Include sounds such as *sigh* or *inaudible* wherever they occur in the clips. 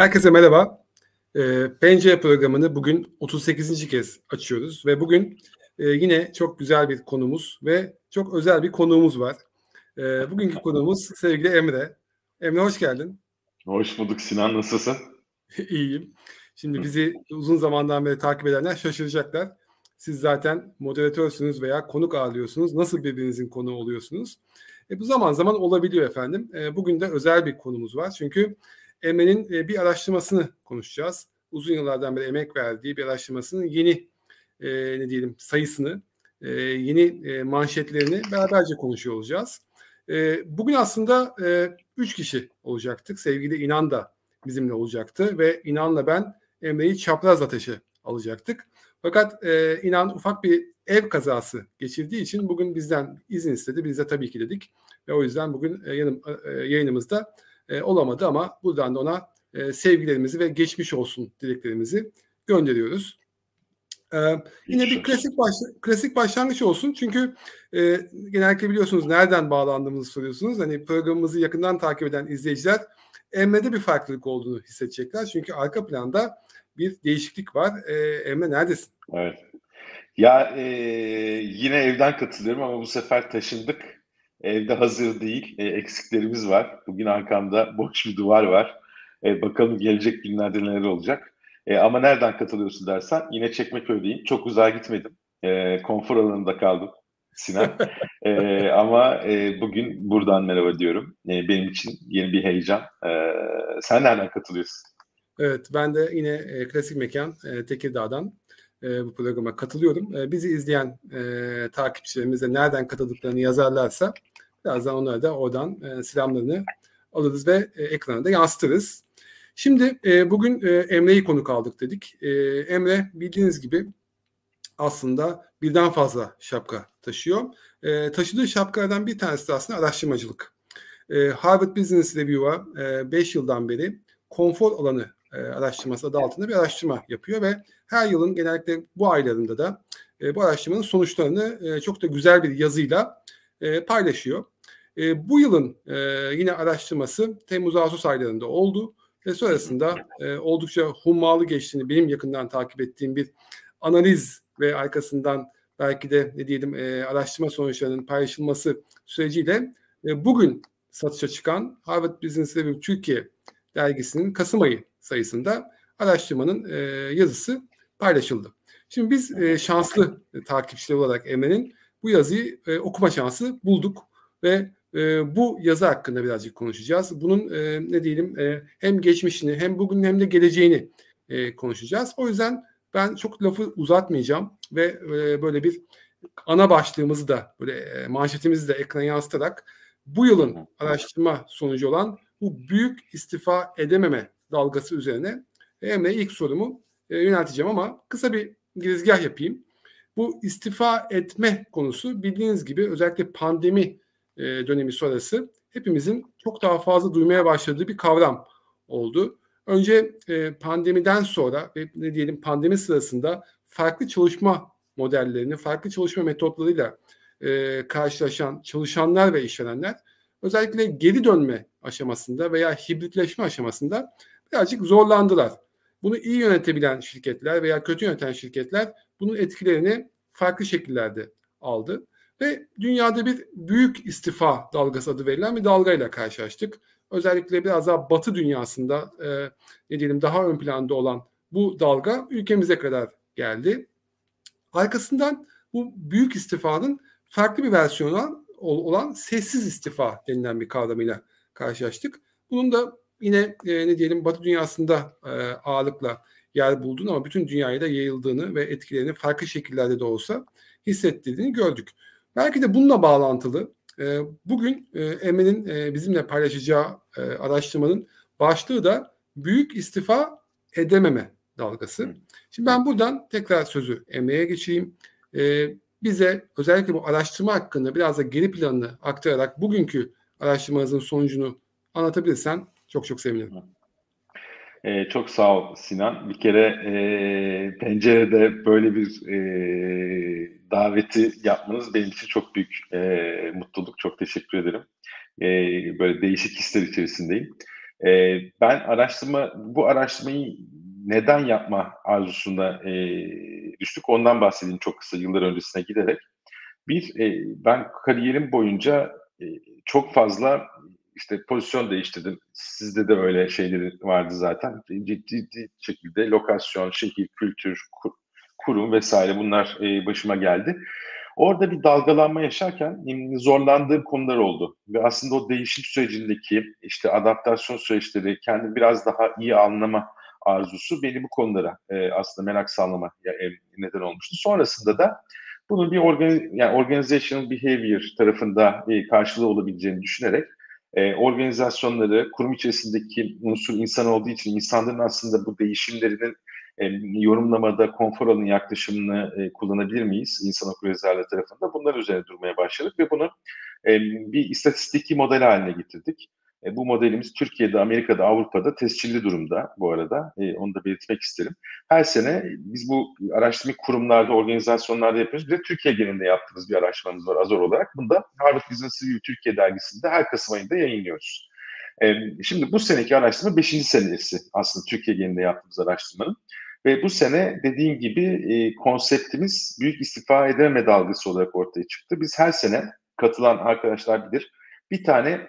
Herkese merhaba. E, Pencere programını bugün 38. kez açıyoruz ve bugün e, yine çok güzel bir konumuz ve çok özel bir konuğumuz var. E, bugünkü konuğumuz sevgili Emre. Emre hoş geldin. Hoş bulduk Sinan, nasılsın? *laughs* İyiyim. Şimdi bizi uzun zamandan beri takip edenler şaşıracaklar. Siz zaten moderatörsünüz veya konuk ağırlıyorsunuz. Nasıl birbirinizin konuğu oluyorsunuz? E, bu zaman zaman olabiliyor efendim. E, bugün de özel bir konumuz var. Çünkü Emre'nin e, bir araştırmasını konuşacağız. Uzun yıllardan beri emek verdiği bir araştırmasının yeni e, ne diyelim sayısını, e, yeni e, manşetlerini beraberce konuşuyor olacağız. E, bugün aslında e, üç kişi olacaktık. Sevgili İnan da bizimle olacaktı ve İnan'la ben Emre'yi çapraz ateşe alacaktık. Fakat e, İnan ufak bir ev kazası geçirdiği için bugün bizden izin istedi. Biz de tabii ki dedik. Ve o yüzden bugün e, yanım, e, yayınımızda e, olamadı ama buradan da ona e, sevgilerimizi ve geçmiş olsun dileklerimizi gönderiyoruz. Ee, yine bir klasik baş, klasik başlangıç olsun çünkü e, genellikle biliyorsunuz nereden bağlandığımızı soruyorsunuz. Hani programımızı yakından takip eden izleyiciler Emre'de bir farklılık olduğunu hissedecekler. Çünkü arka planda bir değişiklik var. E, Emre neredesin? Evet. Ya e, yine evden katılıyorum ama bu sefer taşındık. Evde hazır değil. E, eksiklerimiz var. Bugün arkamda boş bir duvar var. E, bakalım gelecek günlerde neler olacak. E, ama nereden katılıyorsun dersen yine Çekmeköy'deyim. Çok uzağa gitmedim. E, konfor alanında kaldım Sinan. *laughs* e, ama e, bugün buradan merhaba diyorum. E, benim için yeni bir heyecan. E, sen nereden katılıyorsun? Evet ben de yine e, klasik mekan e, Tekirdağ'dan e, bu programa katılıyorum. E, bizi izleyen e, takipçilerimiz de nereden katıldıklarını yazarlarsa Birazdan onlara da oradan e, selamlarını alırız ve e, ekrana da yansıtırız. Şimdi e, bugün e, Emre'yi konuk aldık dedik. E, Emre bildiğiniz gibi aslında birden fazla şapka taşıyor. E, taşıdığı şapkalardan bir tanesi de aslında araştırmacılık. E, Harvard Business Review'a 5 e, yıldan beri konfor alanı e, araştırması adı altında bir araştırma yapıyor ve her yılın genellikle bu aylarında da e, bu araştırmanın sonuçlarını e, çok da güzel bir yazıyla e, paylaşıyor. E, bu yılın e, yine araştırması Temmuz-Ağustos aylarında oldu ve sonrasında e, oldukça hummalı geçtiğini benim yakından takip ettiğim bir analiz ve arkasından belki de ne diyelim e, araştırma sonuçlarının paylaşılması süreciyle e, bugün satışa çıkan Harvard Business Review Türkiye dergisinin Kasım ayı sayısında araştırmanın e, yazısı paylaşıldı. Şimdi biz e, şanslı e, takipçiler olarak Emre'nin bu yazıyı e, okuma şansı bulduk ve e, bu yazı hakkında birazcık konuşacağız. Bunun e, ne diyelim e, hem geçmişini hem bugün hem de geleceğini e, konuşacağız. O yüzden ben çok lafı uzatmayacağım ve e, böyle bir ana başlığımızı da böyle e, manşetimizi de ekrana yansıtarak bu yılın araştırma sonucu olan bu büyük istifa edememe dalgası üzerine Emre ilk sorumu e, yönelteceğim ama kısa bir girizgah yapayım. Bu istifa etme konusu bildiğiniz gibi özellikle pandemi e, dönemi sonrası hepimizin çok daha fazla duymaya başladığı bir kavram oldu. Önce e, pandemiden sonra ve ne diyelim pandemi sırasında farklı çalışma modellerini, farklı çalışma metotlarıyla e, karşılaşan çalışanlar ve işverenler özellikle geri dönme aşamasında veya hibritleşme aşamasında birazcık zorlandılar. Bunu iyi yönetebilen şirketler veya kötü yöneten şirketler bunun etkilerini farklı şekillerde aldı. Ve dünyada bir büyük istifa dalgası adı verilen bir dalgayla karşılaştık. Özellikle biraz daha batı dünyasında e, ne diyelim daha ön planda olan bu dalga ülkemize kadar geldi. Arkasından bu büyük istifanın farklı bir versiyonu olan sessiz istifa denilen bir kavramıyla karşılaştık. Bunun da yine e, ne diyelim Batı dünyasında e, ağırlıkla yer bulduğunu ama bütün dünyaya da yayıldığını ve etkilerini farklı şekillerde de olsa hissettirdiğini gördük. Belki de bununla bağlantılı e, bugün e, Emre'nin e, bizimle paylaşacağı araştırmanın başlığı da büyük istifa edememe dalgası. Şimdi ben buradan tekrar sözü Emre'ye geçeyim. Bize özellikle bu araştırma hakkında biraz da geri planını aktararak bugünkü araştırmanızın sonucunu anlatabilirsen çok çok sevinirim. Ee, çok sağ ol Sinan. Bir kere e, pencerede böyle bir e, daveti yapmanız benim için çok büyük e, mutluluk. Çok teşekkür ederim. E, böyle değişik hisler içerisindeyim. E, ben araştırma bu araştırmayı neden yapma arzusunda e, düştük ondan bahsedeyim çok kısa yıllar öncesine giderek. Bir, e, ben kariyerim boyunca e, çok fazla işte pozisyon değiştirdim. Sizde de öyle şeyleri vardı zaten. Ciddi, ciddi şekilde lokasyon, şehir, kültür, kur, kurum vesaire bunlar e, başıma geldi. Orada bir dalgalanma yaşarken zorlandığım konular oldu. Ve aslında o değişim sürecindeki işte adaptasyon süreçleri, kendimi biraz daha iyi anlama arzusu beni bu konulara e, aslında merak sağlama e, neden olmuştu. Sonrasında da bunun bir organ, yani organizational behavior tarafında e, karşılığı olabileceğini düşünerek e, organizasyonları, kurum içerisindeki unsur insan olduğu için insanların aslında bu değişimlerinin e, yorumlamada konfor alanı yaklaşımını e, kullanabilir miyiz insan okuryazarlığı tarafında? Bunlar üzerine durmaya başladık ve bunu e, bir istatistiki model haline getirdik. E, bu modelimiz Türkiye'de, Amerika'da, Avrupa'da tescilli durumda bu arada. E, onu da belirtmek isterim. Her sene biz bu araştırma kurumlarda, organizasyonlarda yapıyoruz. Bir de Türkiye genelinde yaptığımız bir araştırmamız var Azor olarak. Bunu da Harvard Business Review Türkiye dergisinde her Kasım ayında yayınlıyoruz. E, şimdi bu seneki araştırma 5. senesi aslında Türkiye genelinde yaptığımız araştırmanın. Ve bu sene dediğim gibi e, konseptimiz büyük istifa edememe dalgası olarak ortaya çıktı. Biz her sene katılan arkadaşlar bilir bir tane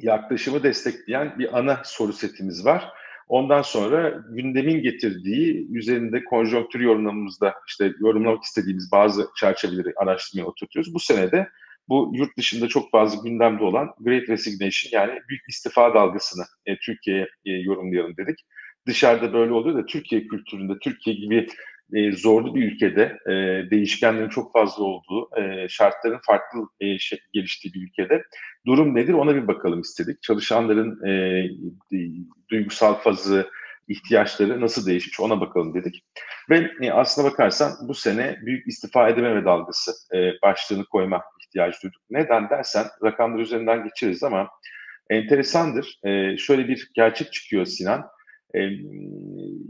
yaklaşımı destekleyen bir ana soru setimiz var. Ondan sonra gündemin getirdiği üzerinde konjonktür yorumlamamızda işte yorumlamak istediğimiz bazı çerçeveleri araştırmaya oturtuyoruz. Bu senede bu yurt dışında çok fazla gündemde olan Great Resignation yani büyük istifa dalgasını e, Türkiye'ye e, yorumlayalım dedik. Dışarıda böyle oluyor da Türkiye kültüründe, Türkiye gibi e, zorlu bir ülkede, e, değişkenlerin çok fazla olduğu, e, şartların farklı e, şey, geliştiği bir ülkede durum nedir ona bir bakalım istedik. Çalışanların e, duygusal fazı, ihtiyaçları nasıl değişmiş ona bakalım dedik. Ve e, aslına bakarsan bu sene büyük istifa edememe dalgası e, başlığını koyma ihtiyacı duyduk. Neden dersen rakamlar üzerinden geçeriz ama enteresandır. E, şöyle bir gerçek çıkıyor Sinan e,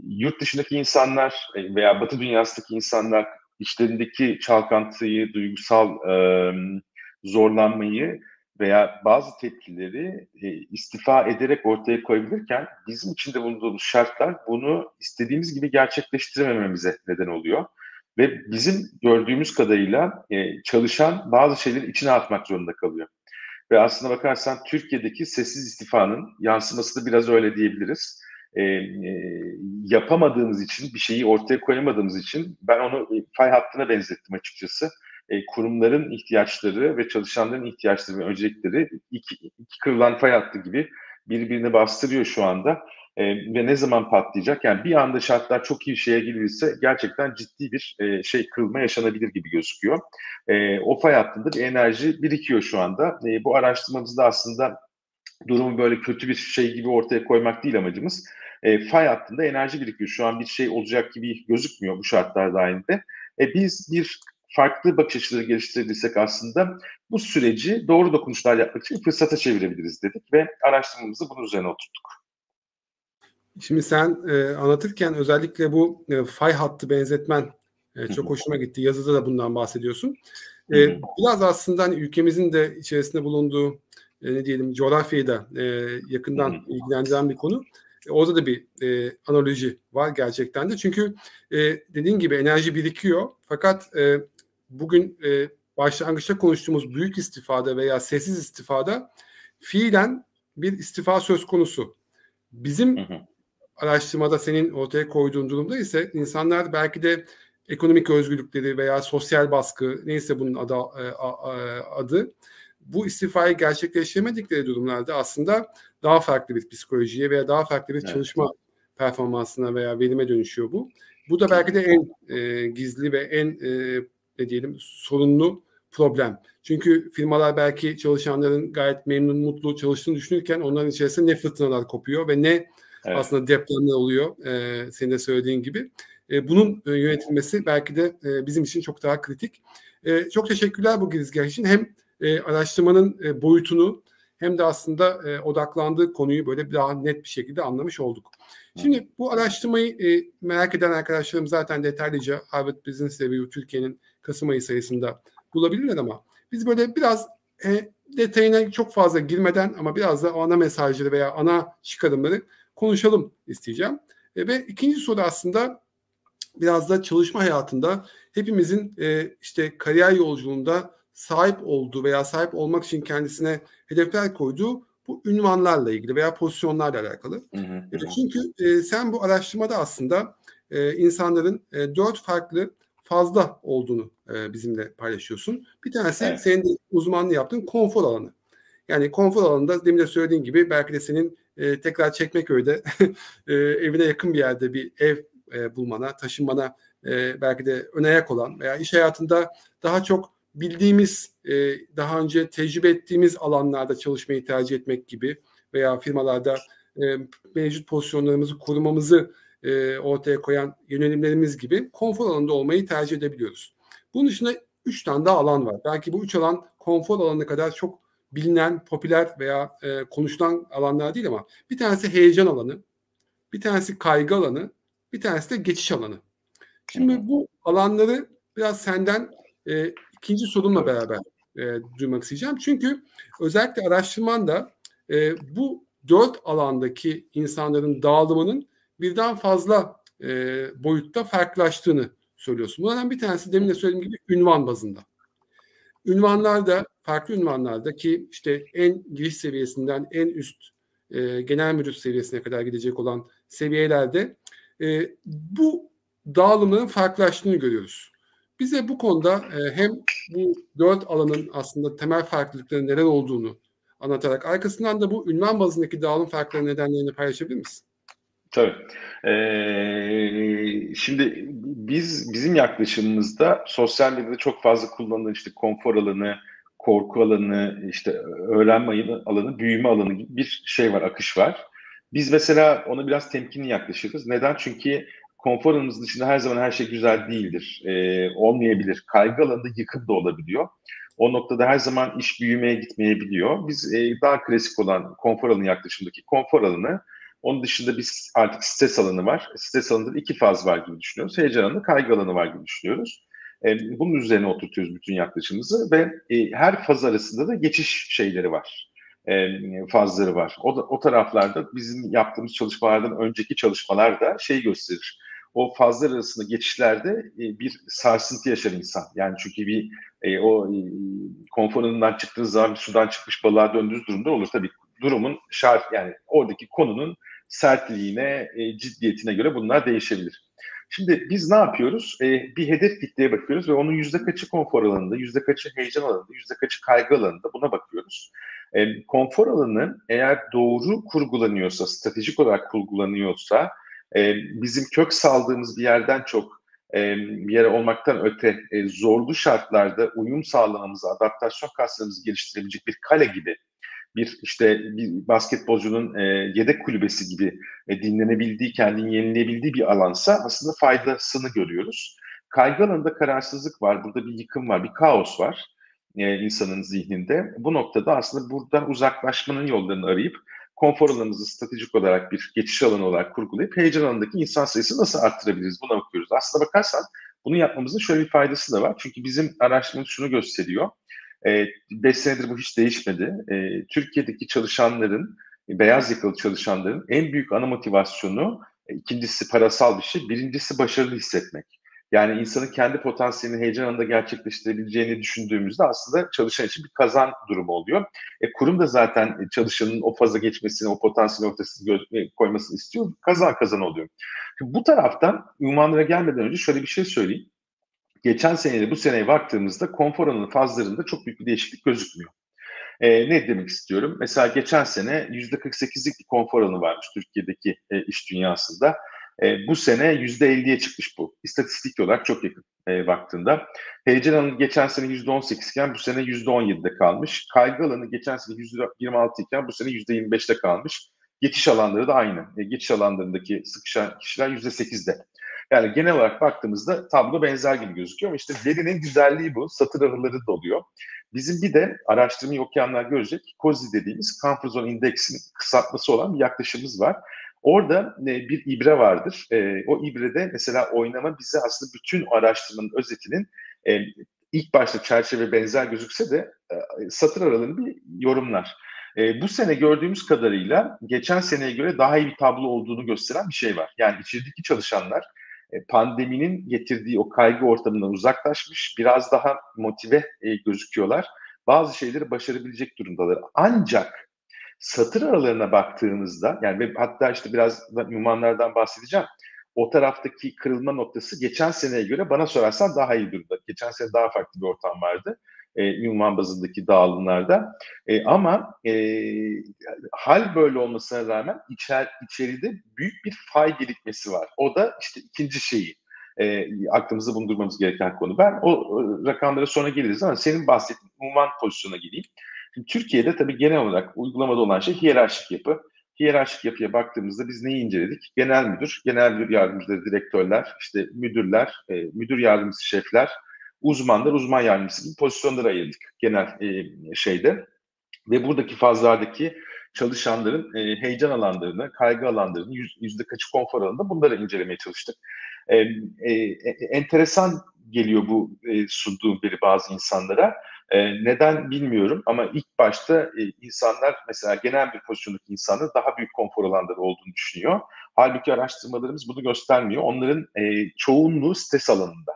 yurt dışındaki insanlar veya Batı dünyasındaki insanlar içlerindeki çalkantıyı, duygusal e, zorlanmayı veya bazı tepkileri e, istifa ederek ortaya koyabilirken bizim içinde bulunduğumuz şartlar bunu istediğimiz gibi gerçekleştiremememize neden oluyor. Ve bizim gördüğümüz kadarıyla e, çalışan bazı şeyleri içine atmak zorunda kalıyor. Ve aslına bakarsan Türkiye'deki sessiz istifanın yansıması da biraz öyle diyebiliriz e, e, yapamadığımız için, bir şeyi ortaya koyamadığımız için ben onu fay hattına benzettim açıkçası. E, kurumların ihtiyaçları ve çalışanların ihtiyaçları ve öncelikleri iki, iki kırılan fay hattı gibi birbirini bastırıyor şu anda. E, ve ne zaman patlayacak? Yani bir anda şartlar çok iyi şeye gelirse gerçekten ciddi bir e, şey kırılma yaşanabilir gibi gözüküyor. E, o fay hattında bir enerji birikiyor şu anda. E, bu araştırmamızda aslında durumu böyle kötü bir şey gibi ortaya koymak değil amacımız. E, fay hattında enerji birikiyor. Şu an bir şey olacak gibi gözükmüyor bu şartlar dahilinde. E, biz bir farklı bakış açıları geliştirdiysek aslında bu süreci doğru dokunuşlar yapmak için fırsata çevirebiliriz dedik ve araştırmamızı bunun üzerine oturttuk. Şimdi sen e, anlatırken özellikle bu e, fay hattı benzetmen e, çok hoşuma gitti. Yazıda da bundan bahsediyorsun. E, biraz aslında hani ülkemizin de içerisinde bulunduğu e, ne diyelim coğrafyayı da e, yakından ilgilendiren bir konu. E, orada da bir e, analoji var gerçekten de. Çünkü e, dediğin gibi enerji birikiyor. Fakat e, bugün e, başlangıçta konuştuğumuz büyük istifada veya sessiz istifada fiilen bir istifa söz konusu. Bizim hı hı. araştırmada senin ortaya koyduğun durumda ise insanlar belki de ekonomik özgürlükleri veya sosyal baskı neyse bunun adı, e, adı bu istifayı gerçekleştiremedikleri durumlarda aslında daha farklı bir psikolojiye veya daha farklı bir evet. çalışma performansına veya verime dönüşüyor bu. Bu da belki de en e, gizli ve en e, ne diyelim sorunlu problem. Çünkü firmalar belki çalışanların gayet memnun, mutlu çalıştığını düşünürken onların içerisinde ne fırtınalar kopuyor ve ne evet. aslında depremler oluyor e, senin de söylediğin gibi. E, bunun e, yönetilmesi belki de e, bizim için çok daha kritik. E, çok teşekkürler bu girizgah için. Hem e, araştırmanın e, boyutunu hem de aslında e, odaklandığı konuyu böyle daha net bir şekilde anlamış olduk. Şimdi bu araştırmayı e, merak eden arkadaşlarım zaten detaylıca Harvard Business Review Türkiye'nin Kasım ayı sayısında bulabilirler ama biz böyle biraz e, detayına çok fazla girmeden ama biraz da ana mesajları veya ana çıkarımları konuşalım isteyeceğim. E, ve ikinci soru aslında biraz da çalışma hayatında hepimizin e, işte kariyer yolculuğunda sahip olduğu veya sahip olmak için kendisine hedefler koyduğu bu ünvanlarla ilgili veya pozisyonlarla alakalı. Hı hı, hı. Çünkü e, sen bu araştırmada aslında e, insanların e, dört farklı fazla olduğunu e, bizimle paylaşıyorsun. Bir tanesi evet. senin de uzmanlığı yaptığın konfor alanı. Yani konfor alanında demin de söylediğin gibi belki de senin e, tekrar Çekmeköy'de *laughs* e, evine yakın bir yerde bir ev e, bulmana, taşınmana e, belki de ön ayak olan veya iş hayatında daha çok bildiğimiz, e, daha önce tecrübe ettiğimiz alanlarda çalışmayı tercih etmek gibi veya firmalarda e, mevcut pozisyonlarımızı korumamızı e, ortaya koyan yönelimlerimiz gibi konfor alanında olmayı tercih edebiliyoruz. Bunun dışında üç tane daha alan var. Belki bu üç alan konfor alanı kadar çok bilinen, popüler veya e, konuşulan alanlar değil ama bir tanesi heyecan alanı, bir tanesi kaygı alanı, bir tanesi de geçiş alanı. Şimdi bu alanları biraz senden e, ikinci sorumla beraber e, duymak isteyeceğim. Çünkü özellikle araştırman da e, bu dört alandaki insanların dağılımının birden fazla e, boyutta farklılaştığını söylüyorsun. Bunlardan bir tanesi demin de söylediğim gibi ünvan bazında. Ünvanlarda, farklı ünvanlarda ki işte en giriş seviyesinden en üst e, genel müdür seviyesine kadar gidecek olan seviyelerde e, bu dağılımların farklılaştığını görüyoruz. Bize bu konuda e, hem bu dört alanın aslında temel farklılıkları neler olduğunu anlatarak arkasından da bu ünvan bazındaki dağılım farkları nedenlerini paylaşabilir misin? Tabii. Ee, şimdi biz bizim yaklaşımımızda sosyal medyada çok fazla kullanılan işte konfor alanı, korku alanı, işte öğrenme alanı, büyüme alanı gibi bir şey var, akış var. Biz mesela ona biraz temkinli yaklaşırız. Neden? Çünkü konfor alanımız dışında her zaman her şey güzel değildir. Ee, olmayabilir. Kaygı alanında yıkım da olabiliyor. O noktada her zaman iş büyümeye gitmeyebiliyor. Biz e, daha klasik olan konfor alanı yaklaşımdaki konfor alanı onun dışında biz artık stres alanı var. Stres alanında iki faz var gibi düşünüyoruz. Heyecan alanı, kaygı alanı var gibi düşünüyoruz. E, bunun üzerine oturtuyoruz bütün yaklaşımımızı ve e, her faz arasında da geçiş şeyleri var. E, fazları var. O, da, o taraflarda bizim yaptığımız çalışmalardan önceki çalışmalar da şey gösterir. O fazlar arasında geçişlerde e, bir sarsıntı yaşar insan. Yani çünkü bir e, o e, konforundan çıktığınız zaman sudan çıkmış balığa döndüğünüz durumda olur. Tabii durumun şart yani oradaki konunun sertliğine, e, ciddiyetine göre bunlar değişebilir. Şimdi biz ne yapıyoruz? E, bir hedef kitleye bakıyoruz ve onun yüzde kaçı konfor alanında, yüzde kaçı heyecan alanında, yüzde kaçı kaygı alanında buna bakıyoruz. E, konfor alanı eğer doğru kurgulanıyorsa, stratejik olarak kurgulanıyorsa e, bizim kök saldığımız bir yerden çok e, bir yere olmaktan öte e, zorlu şartlarda uyum sağlamamızı, adaptasyon kaslarımızı geliştirebilecek bir kale gibi bir işte bir basketbolcunun e, yedek kulübesi gibi e, dinlenebildiği, kendini yenileyebildiği bir alansa aslında faydasını görüyoruz. Kaygı alanında kararsızlık var, burada bir yıkım var, bir kaos var e, insanın zihninde. Bu noktada aslında buradan uzaklaşmanın yollarını arayıp konfor alanımızı stratejik olarak bir geçiş alanı olarak kurgulayıp heyecan alanındaki insan sayısını nasıl arttırabiliriz buna bakıyoruz. Aslında bakarsan bunu yapmamızın şöyle bir faydası da var. Çünkü bizim araştırmamız şunu gösteriyor. 5 e, senedir bu hiç değişmedi. E, Türkiye'deki çalışanların, beyaz yakalı çalışanların en büyük ana motivasyonu e, ikincisi parasal bir şey, birincisi başarılı hissetmek. Yani insanın kendi potansiyelini heyecan anında gerçekleştirebileceğini düşündüğümüzde aslında çalışan için bir kazan durumu oluyor. E, kurum da zaten çalışanın o faza geçmesini, o potansiyel ortasını koymasını istiyor. Kazan kazan oluyor. Şimdi bu taraftan ünvanlara gelmeden önce şöyle bir şey söyleyeyim geçen seneyle bu seneye baktığımızda konfor alanı fazlarında çok büyük bir değişiklik gözükmüyor. E, ne demek istiyorum? Mesela geçen sene %48'lik bir konfor alanı varmış Türkiye'deki e, iş dünyasında. E, bu sene %50'ye çıkmış bu. İstatistik olarak çok yakın e, baktığında. Heyecan alanı geçen sene %18 iken bu sene %17'de kalmış. Kaygı alanı geçen sene %26 iken bu sene %25'te kalmış. Geçiş alanları da aynı. E, geçiş alanlarındaki sıkışan kişiler %8'de. Yani genel olarak baktığımızda tablo benzer gibi gözüküyor ama işte verinin güzelliği bu. Satır araları doluyor. Bizim bir de araştırmayı okuyanlar görecek COSI dediğimiz Comfort Zone Index'in kısaltması olan bir yaklaşımımız var. Orada e, bir ibre vardır. E, o ibrede mesela oynama bize aslında bütün araştırmanın özetinin e, ilk başta çerçeve benzer gözükse de satır aralığını bir yorumlar. Bu sene gördüğümüz kadarıyla geçen seneye göre daha iyi bir tablo olduğunu gösteren bir şey var. Yani içerideki çalışanlar pandeminin getirdiği o kaygı ortamından uzaklaşmış, biraz daha motive gözüküyorlar. Bazı şeyleri başarabilecek durumdalar. Ancak satır aralarına baktığımızda yani hatta işte biraz da Numanlardan bahsedeceğim. O taraftaki kırılma noktası geçen seneye göre bana sorarsan daha iyi durumda. Geçen sene daha farklı bir ortam vardı e, ünvan bazındaki dağılımlarda. E, ama e, hal böyle olmasına rağmen içer, içeride büyük bir fay birikmesi var. O da işte ikinci şeyi e, aklımızda bulundurmamız gereken konu. Ben o, o rakamlara sonra geliriz ama senin bahsettiğin ünvan pozisyona geleyim. Şimdi Türkiye'de tabii genel olarak uygulamada olan şey hiyerarşik yapı. Hiyerarşik yapıya baktığımızda biz neyi inceledik? Genel müdür, genel müdür yardımcıları, direktörler, işte müdürler, e, müdür yardımcısı şefler, uzmanlar, uzman yardımcısı gibi pozisyonlara ayırdık genel e, şeyde. Ve buradaki fazlardaki çalışanların e, heyecan alanlarını, kaygı alanlarını, yüz, yüzde kaçı konfor alanında bunları incelemeye çalıştık. E, e, enteresan geliyor bu e, sunduğum biri bazı insanlara. E, neden bilmiyorum ama ilk başta e, insanlar mesela genel bir pozisyondaki insanlar daha büyük konfor alanları olduğunu düşünüyor. Halbuki araştırmalarımız bunu göstermiyor. Onların e, çoğunluğu stres alanında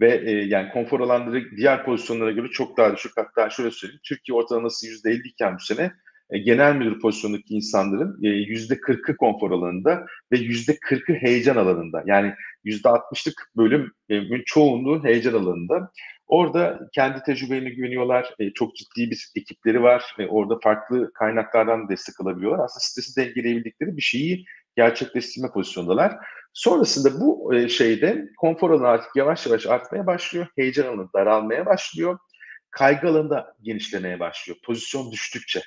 ve e, yani konfor alanları diğer pozisyonlara göre çok daha düşük. Hatta şöyle söyleyeyim, Türkiye ortalaması %50 iken bu sene e, genel müdür pozisyondaki insanların e, yüzde 40'ı konfor alanında ve yüzde 40'ı heyecan alanında. Yani yüzde 60'lık bölüm e, çoğunluğu heyecan alanında. Orada kendi tecrübelerine güveniyorlar. E, çok ciddi bir ekipleri var. E, orada farklı kaynaklardan destek alabiliyorlar. Aslında stresi dengeleyebildikleri bir şeyi gerçekleştirme pozisyondalar. Sonrasında bu e, şeyde konfor alanı artık yavaş yavaş artmaya başlıyor. Heyecan alanı daralmaya başlıyor. Kaygı alanı da genişlemeye başlıyor. Pozisyon düştükçe.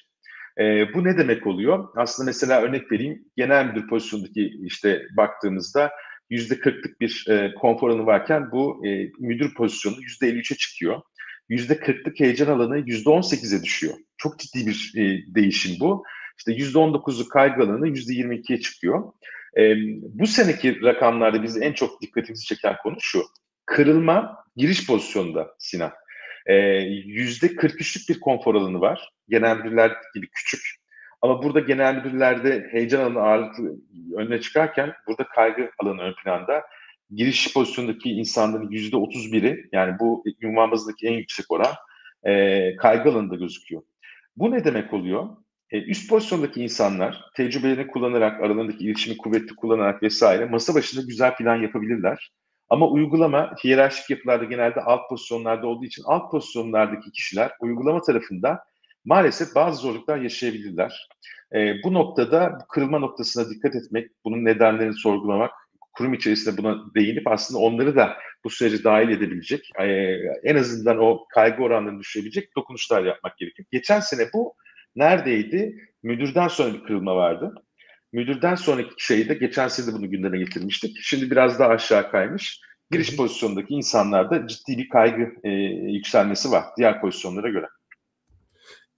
E, bu ne demek oluyor? Aslında mesela örnek vereyim. Genel müdür pozisyondaki işte baktığımızda yüzde kırklık bir e, konfor alanı varken bu e, müdür pozisyonu yüzde 53'e çıkıyor. Yüzde kırklık heyecan alanı yüzde 18'e düşüyor. Çok ciddi bir e, değişim bu. İşte yüzde 19'luk kaygı alanı yüzde 22'ye çıkıyor. E, bu seneki rakamlarda bizi en çok dikkatimizi çeken konu şu. Kırılma giriş pozisyonunda Sinan. Ee, 43'lük bir konfor alanı var. Genel müdürler gibi küçük. Ama burada genel müdürlerde heyecan alanı ağırlıklı önüne çıkarken burada kaygı alanı ön planda. Giriş pozisyondaki insanların yüzde 31'i yani bu ünvan bazındaki en yüksek oran e, kaygı alanında gözüküyor. Bu ne demek oluyor? E, üst pozisyondaki insanlar tecrübelerini kullanarak, aralarındaki iletişimi kuvvetli kullanarak vesaire masa başında güzel plan yapabilirler. Ama uygulama hiyerarşik yapılarda genelde alt pozisyonlarda olduğu için alt pozisyonlardaki kişiler uygulama tarafında maalesef bazı zorluklar yaşayabilirler. E, bu noktada bu kırılma noktasına dikkat etmek, bunun nedenlerini sorgulamak, kurum içerisinde buna değinip aslında onları da bu sürece dahil edebilecek, e, en azından o kaygı oranlarını düşürebilecek dokunuşlar yapmak gerekiyor. Geçen sene bu neredeydi? Müdürden sonra bir kırılma vardı. Müdürden sonraki şeyde geçen sene de bunu gündeme getirmiştik. Şimdi biraz daha aşağı kaymış. Giriş pozisyondaki insanlarda ciddi bir kaygı e, yükselmesi var diğer pozisyonlara göre.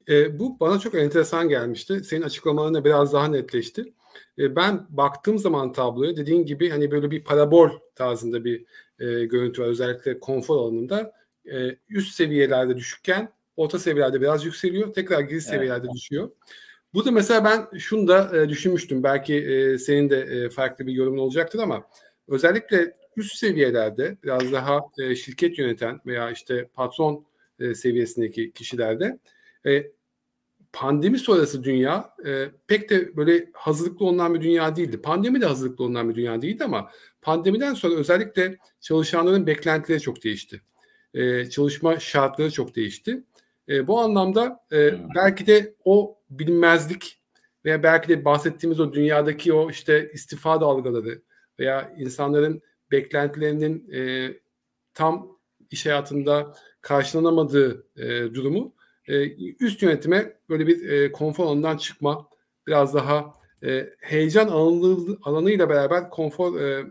E, bu bana çok enteresan gelmişti. Senin açıklamalarına biraz daha netleşti. E, ben baktığım zaman tabloya dediğin gibi hani böyle bir parabol tarzında bir e, görüntü var. Özellikle konfor alanında e, üst seviyelerde düşükken orta seviyelerde biraz yükseliyor. Tekrar giriş evet. seviyelerde düşüyor. Burada mesela ben şunu da e, düşünmüştüm. Belki e, senin de e, farklı bir yorumun olacaktır ama özellikle üst seviyelerde biraz daha e, şirket yöneten veya işte patron e, seviyesindeki kişilerde e, pandemi sonrası dünya e, pek de böyle hazırlıklı olunan bir dünya değildi. Pandemi de hazırlıklı olunan bir dünya değildi ama pandemiden sonra özellikle çalışanların beklentileri çok değişti. E, çalışma şartları çok değişti. E, bu anlamda e, belki de o bilinmezlik veya belki de bahsettiğimiz o dünyadaki o işte istifa dalgaları veya insanların beklentilerinin e, tam iş hayatında karşılanamadığı e, durumu e, üst yönetime böyle bir e, konfor alanından çıkma, biraz daha e, heyecan alanı, alanıyla beraber konfor e,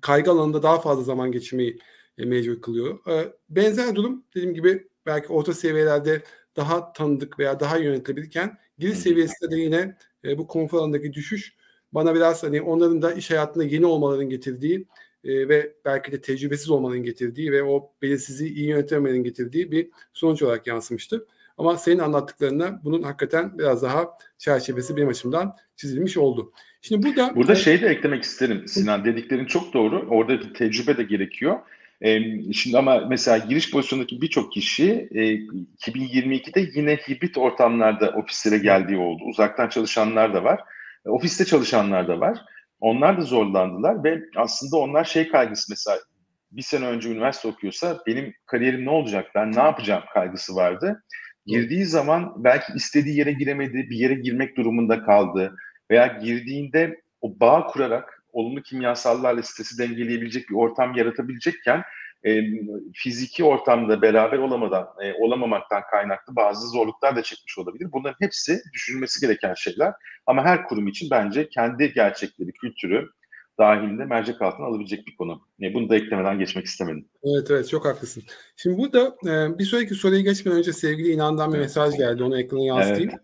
kaygı alanında daha fazla zaman geçirmeyi e, mecbur kılıyor. E, benzer durum dediğim gibi belki orta seviyelerde daha tanıdık veya daha yönetilebilirken giriş seviyesinde de yine e, bu konfor alanındaki düşüş bana biraz hani onların da iş hayatında yeni olmaların getirdiği e, ve belki de tecrübesiz olmanın getirdiği ve o belirsizliği iyi yönetememenin getirdiği bir sonuç olarak yansımıştı. Ama senin anlattıklarına bunun hakikaten biraz daha çerçevesi benim açımdan çizilmiş oldu. Şimdi burada burada şey de eklemek isterim Sinan. Dediklerin çok doğru. Orada bir tecrübe de gerekiyor. Ee, şimdi ama mesela giriş pozisyondaki birçok kişi e, 2022'de yine hibrit ortamlarda ofislere geldiği oldu. Uzaktan çalışanlar da var. E, ofiste çalışanlar da var. Onlar da zorlandılar ve aslında onlar şey kaygısı mesela bir sene önce üniversite okuyorsa benim kariyerim ne olacak, ben ne yapacağım kaygısı vardı. Girdiği zaman belki istediği yere giremedi, bir yere girmek durumunda kaldı veya girdiğinde o bağ kurarak olumlu kimyasallarla stresi dengeleyebilecek bir ortam yaratabilecekken e, fiziki ortamda beraber olamadan e, olamamaktan kaynaklı bazı zorluklar da çekmiş olabilir. Bunların hepsi düşünülmesi gereken şeyler. Ama her kurum için bence kendi gerçekleri, kültürü dahilinde mercek altına alabilecek bir konu. E, bunu da eklemeden geçmek istemedim. Evet evet çok haklısın. Şimdi burada e, bir sonraki soruya geçmeden önce sevgili İnan'dan bir mesaj geldi. Onu ekrana yansıtayım. Evet.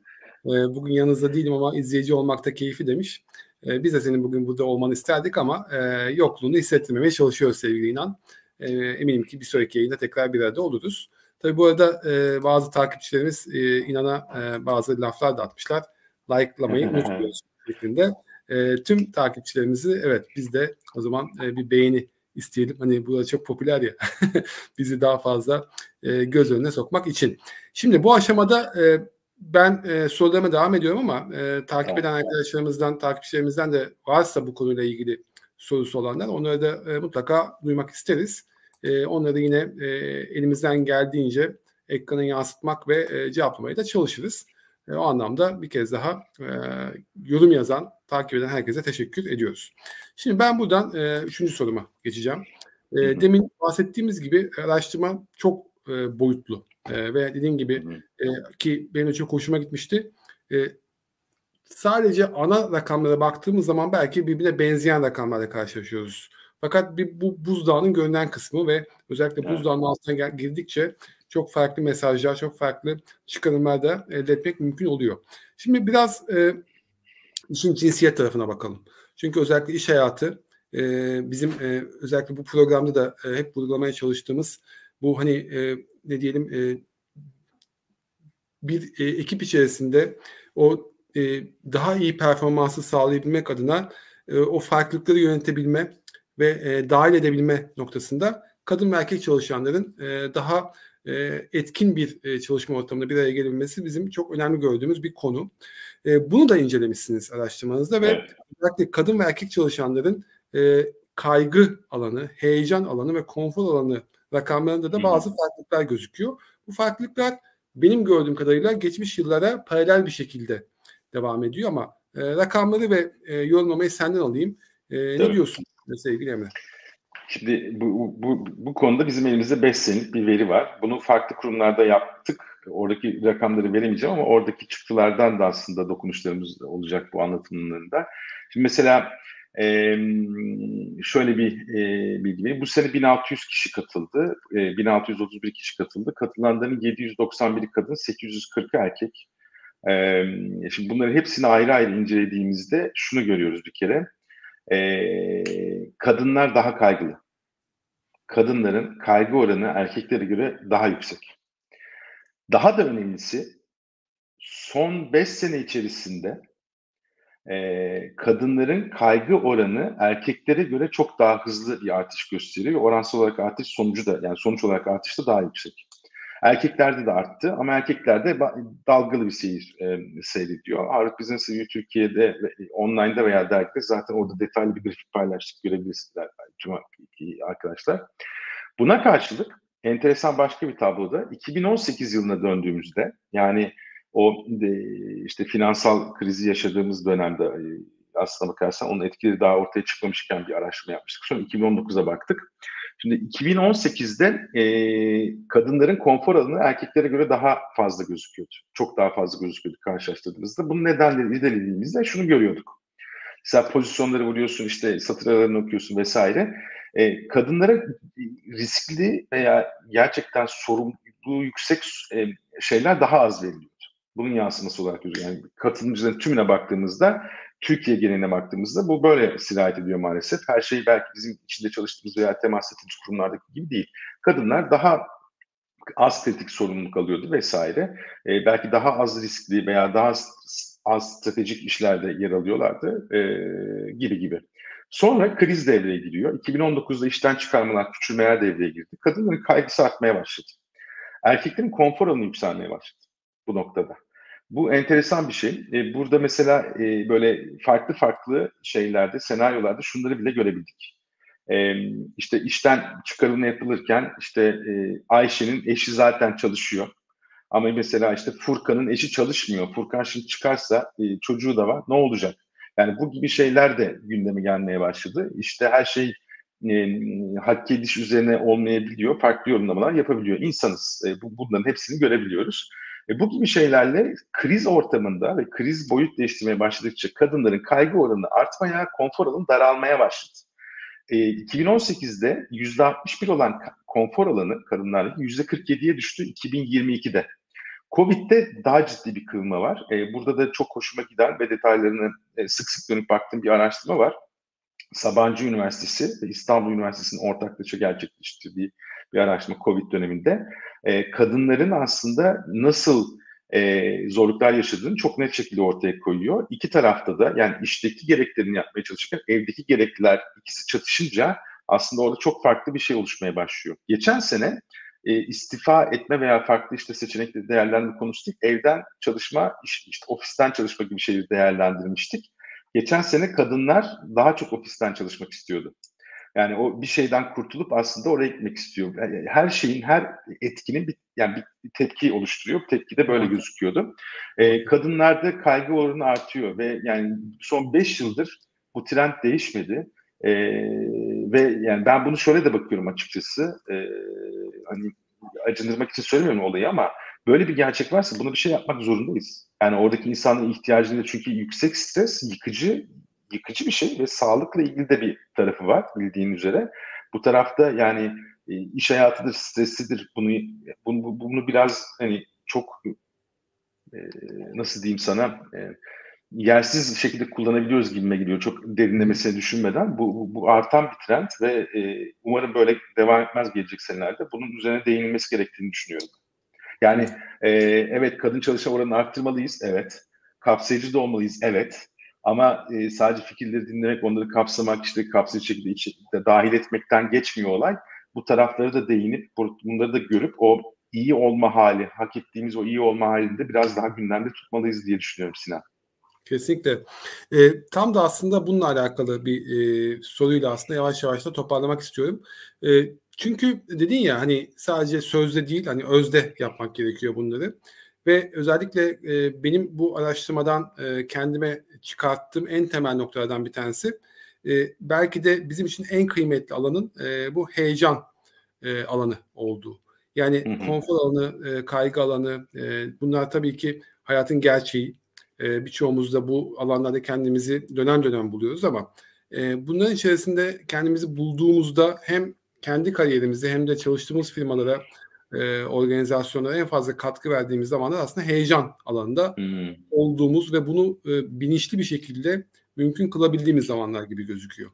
E, bugün yanınızda değilim ama izleyici olmakta keyfi demiş. E, biz de senin bugün burada olmanı isterdik ama e, yokluğunu hissettirmemeye çalışıyoruz sevgili İnan. E, eminim ki bir sonraki yayında tekrar bir arada oluruz. Tabii bu arada e, bazı takipçilerimiz e, inana e, bazı laflar da atmışlar. Like'lamayı *laughs* unutmuyoruz şeklinde. E, tüm takipçilerimizi evet biz de o zaman e, bir beğeni isteyelim. Hani bu da çok popüler ya. *laughs* bizi daha fazla e, göz önüne sokmak için. Şimdi bu aşamada e, ben e, sorularıma devam ediyorum ama e, takip eden arkadaşlarımızdan, takipçilerimizden de varsa bu konuyla ilgili sorusu olanlar onları da e, mutlaka duymak isteriz. E, onları yine e, elimizden geldiğince ekrana yansıtmak ve e, cevaplamaya da çalışırız. E, o anlamda bir kez daha e, yorum yazan, takip eden herkese teşekkür ediyoruz. Şimdi ben buradan e, üçüncü soruma geçeceğim. E, demin bahsettiğimiz gibi araştırma çok e, boyutlu e, ve dediğim gibi e, ki benim de çok hoşuma gitmişti. E, sadece ana rakamlara baktığımız zaman belki birbirine benzeyen rakamlarla karşılaşıyoruz. Fakat bir bu buzdağının görünen kısmı ve özellikle evet. buzdağının altına girdikçe çok farklı mesajlar, çok farklı çıkarımlar da elde etmek mümkün oluyor. Şimdi biraz e, işin cinsiyet tarafına bakalım. Çünkü özellikle iş hayatı e, bizim e, özellikle bu programda da e, hep vurgulamaya çalıştığımız bu hani e, ne diyelim e, bir e, ekip içerisinde o e, daha iyi performansı sağlayabilmek adına e, o farklılıkları yönetebilme ve e, dahil edebilme noktasında kadın ve erkek çalışanların e, daha e, etkin bir e, çalışma ortamında bir araya gelebilmesi bizim çok önemli gördüğümüz bir konu. E, bunu da incelemişsiniz araştırmanızda ve evet. özellikle kadın ve erkek çalışanların e, kaygı alanı, heyecan alanı ve konfor alanı rakamlarında da bazı farklılıklar gözüküyor. Bu farklılıklar benim gördüğüm kadarıyla geçmiş yıllara paralel bir şekilde devam ediyor ama e, rakamları ve e, yorumlamayı senden alayım. E, ne diyorsun sevgili Emre? Şimdi bu, bu, bu konuda bizim elimizde 5 senelik bir veri var. Bunu farklı kurumlarda yaptık. Oradaki rakamları veremeyeceğim ama oradaki çıktılardan da aslında dokunuşlarımız olacak bu anlatımlarında. Şimdi mesela e, şöyle bir e, bilgi vereyim. Bu sene 1600 kişi katıldı. E, 1631 kişi katıldı. Katılanların 791 kadın, 840 erkek. E, şimdi bunları hepsini ayrı ayrı incelediğimizde şunu görüyoruz bir kere. E, kadınlar daha kaygılı. Kadınların kaygı oranı erkeklere göre daha yüksek. Daha da önemlisi son 5 sene içerisinde e, kadınların kaygı oranı erkeklere göre çok daha hızlı bir artış gösteriyor. Oransal olarak artış sonucu da yani sonuç olarak artış da daha yüksek. Erkeklerde de arttı ama erkeklerde dalgalı bir seyir e, seyrediyor. Harvard Business Türkiye'de online'da veya dergide zaten orada detaylı bir grafik paylaştık görebilirsiniz tüm arkadaşlar. Buna karşılık enteresan başka bir tabloda 2018 yılına döndüğümüzde yani o işte finansal krizi yaşadığımız dönemde e, aslına bakarsan onun etkileri daha ortaya çıkmamışken bir araştırma yapmıştık. Sonra 2019'a baktık. Şimdi 2018'de e, kadınların konfor alanı erkeklere göre daha fazla gözüküyordu. Çok daha fazla gözüküyordu karşılaştırdığımızda. Bunun nedenleri irdelediğimizde şunu görüyorduk. Mesela pozisyonları vuruyorsun, işte satır aralarını okuyorsun vesaire. E, kadınlara riskli veya gerçekten sorumluluğu yüksek e, şeyler daha az veriliyordu. Bunun yansıması olarak. Yani katılımcıların tümüne baktığımızda Türkiye geneline baktığımızda bu böyle sirayet ediyor maalesef. Her şey belki bizim içinde çalıştığımız veya temas ettiğimiz kurumlardaki gibi değil. Kadınlar daha az kritik sorumluluk alıyordu vesaire. E, belki daha az riskli veya daha az stratejik işlerde yer alıyorlardı e, gibi gibi. Sonra kriz devreye giriyor. 2019'da işten çıkarmalar, küçülmeler devreye girdi. Kadınların kaygısı artmaya başladı. Erkeklerin konfor alanı yükselmeye başladı bu noktada. Bu enteresan bir şey. E, burada mesela e, böyle farklı farklı şeylerde, senaryolarda şunları bile görebildik. E, işte işten çıkarılma yapılırken işte e, Ayşe'nin eşi zaten çalışıyor. Ama mesela işte Furkan'ın eşi çalışmıyor. Furkan şimdi çıkarsa e, çocuğu da var. Ne olacak? Yani bu gibi şeyler de gündeme gelmeye başladı. İşte her şey e, hak ediş üzerine olmayabiliyor. Farklı yorumlamalar yapabiliyor. İnsanız. E, bu, bunların hepsini görebiliyoruz. E, bu gibi şeylerle kriz ortamında ve kriz boyut değiştirmeye başladıkça kadınların kaygı oranı artmaya, konfor alanı daralmaya başladı. E, 2018'de %61 olan konfor alanı kadınlardaki %47'ye düştü 2022'de. Covid'de daha ciddi bir kırılma var. E, burada da çok hoşuma giden ve detaylarını e, sık sık dönüp baktığım bir araştırma var. Sabancı Üniversitesi ve İstanbul Üniversitesi'nin ortaklaşa gerçekleştirdiği bir araştırma COVID döneminde. E, kadınların aslında nasıl e, zorluklar yaşadığını çok net şekilde ortaya koyuyor. İki tarafta da yani işteki gereklerini yapmaya çalışırken evdeki gerekliler ikisi çatışınca aslında orada çok farklı bir şey oluşmaya başlıyor. Geçen sene e, istifa etme veya farklı işte seçenekleri değerlendirme değil, evden çalışma, işte ofisten çalışma gibi şeyleri değerlendirmiştik. Geçen sene kadınlar daha çok ofisten çalışmak istiyordu. Yani o bir şeyden kurtulup aslında oraya gitmek istiyor. Yani her şeyin, her etkinin bir, yani bir tepki oluşturuyor. Tepki de böyle gözüküyordu. Ee, kadınlarda kaygı oranı artıyor ve yani son 5 yıldır bu trend değişmedi. Ee, ve yani ben bunu şöyle de bakıyorum açıkçası. Ee, hani acındırmak için söylemiyorum olayı ama böyle bir gerçek varsa buna bir şey yapmak zorundayız. Yani oradaki insanın ihtiyacında çünkü yüksek stres yıkıcı yıkıcı bir şey ve sağlıkla ilgili de bir tarafı var bildiğin üzere. Bu tarafta yani e, iş hayatıdır, stresidir. Bunu bunu, bunu biraz hani çok e, nasıl diyeyim sana e, yersiz şekilde kullanabiliyoruz gibime geliyor. Çok derinlemesine düşünmeden. Bu, bu, artan bir trend ve umarım böyle devam etmez gelecek senelerde. Bunun üzerine değinilmesi gerektiğini düşünüyorum. Yani e, evet kadın çalışan oranını arttırmalıyız. Evet. Kapsayıcı da olmalıyız. Evet. Ama e, sadece fikirleri dinlemek, onları kapsamak, işte kapsayıcı şekilde içinde dahil etmekten geçmiyor olay. Bu tarafları da değinip, bunları da görüp o iyi olma hali, hak ettiğimiz o iyi olma halinde biraz daha gündemde tutmalıyız diye düşünüyorum Sinan. Kesinlikle. E, tam da aslında bununla alakalı bir e, soruyla aslında yavaş yavaş da toparlamak istiyorum. E, çünkü dedin ya hani sadece sözde değil hani özde yapmak gerekiyor bunları. Ve özellikle e, benim bu araştırmadan e, kendime çıkarttığım en temel noktalardan bir tanesi e, belki de bizim için en kıymetli alanın e, bu heyecan e, alanı olduğu. Yani hı hı. konfor alanı, e, kaygı alanı e, bunlar tabii ki hayatın gerçeği. E, birçoğumuz da bu alanlarda kendimizi dönem dönem buluyoruz ama e, bunların içerisinde kendimizi bulduğumuzda hem kendi kariyerimizde hem de çalıştığımız firmalara e, organizasyonlara en fazla katkı verdiğimiz zamanlar aslında heyecan alanında hmm. olduğumuz ve bunu e, bilinçli bir şekilde mümkün kılabildiğimiz zamanlar gibi gözüküyor.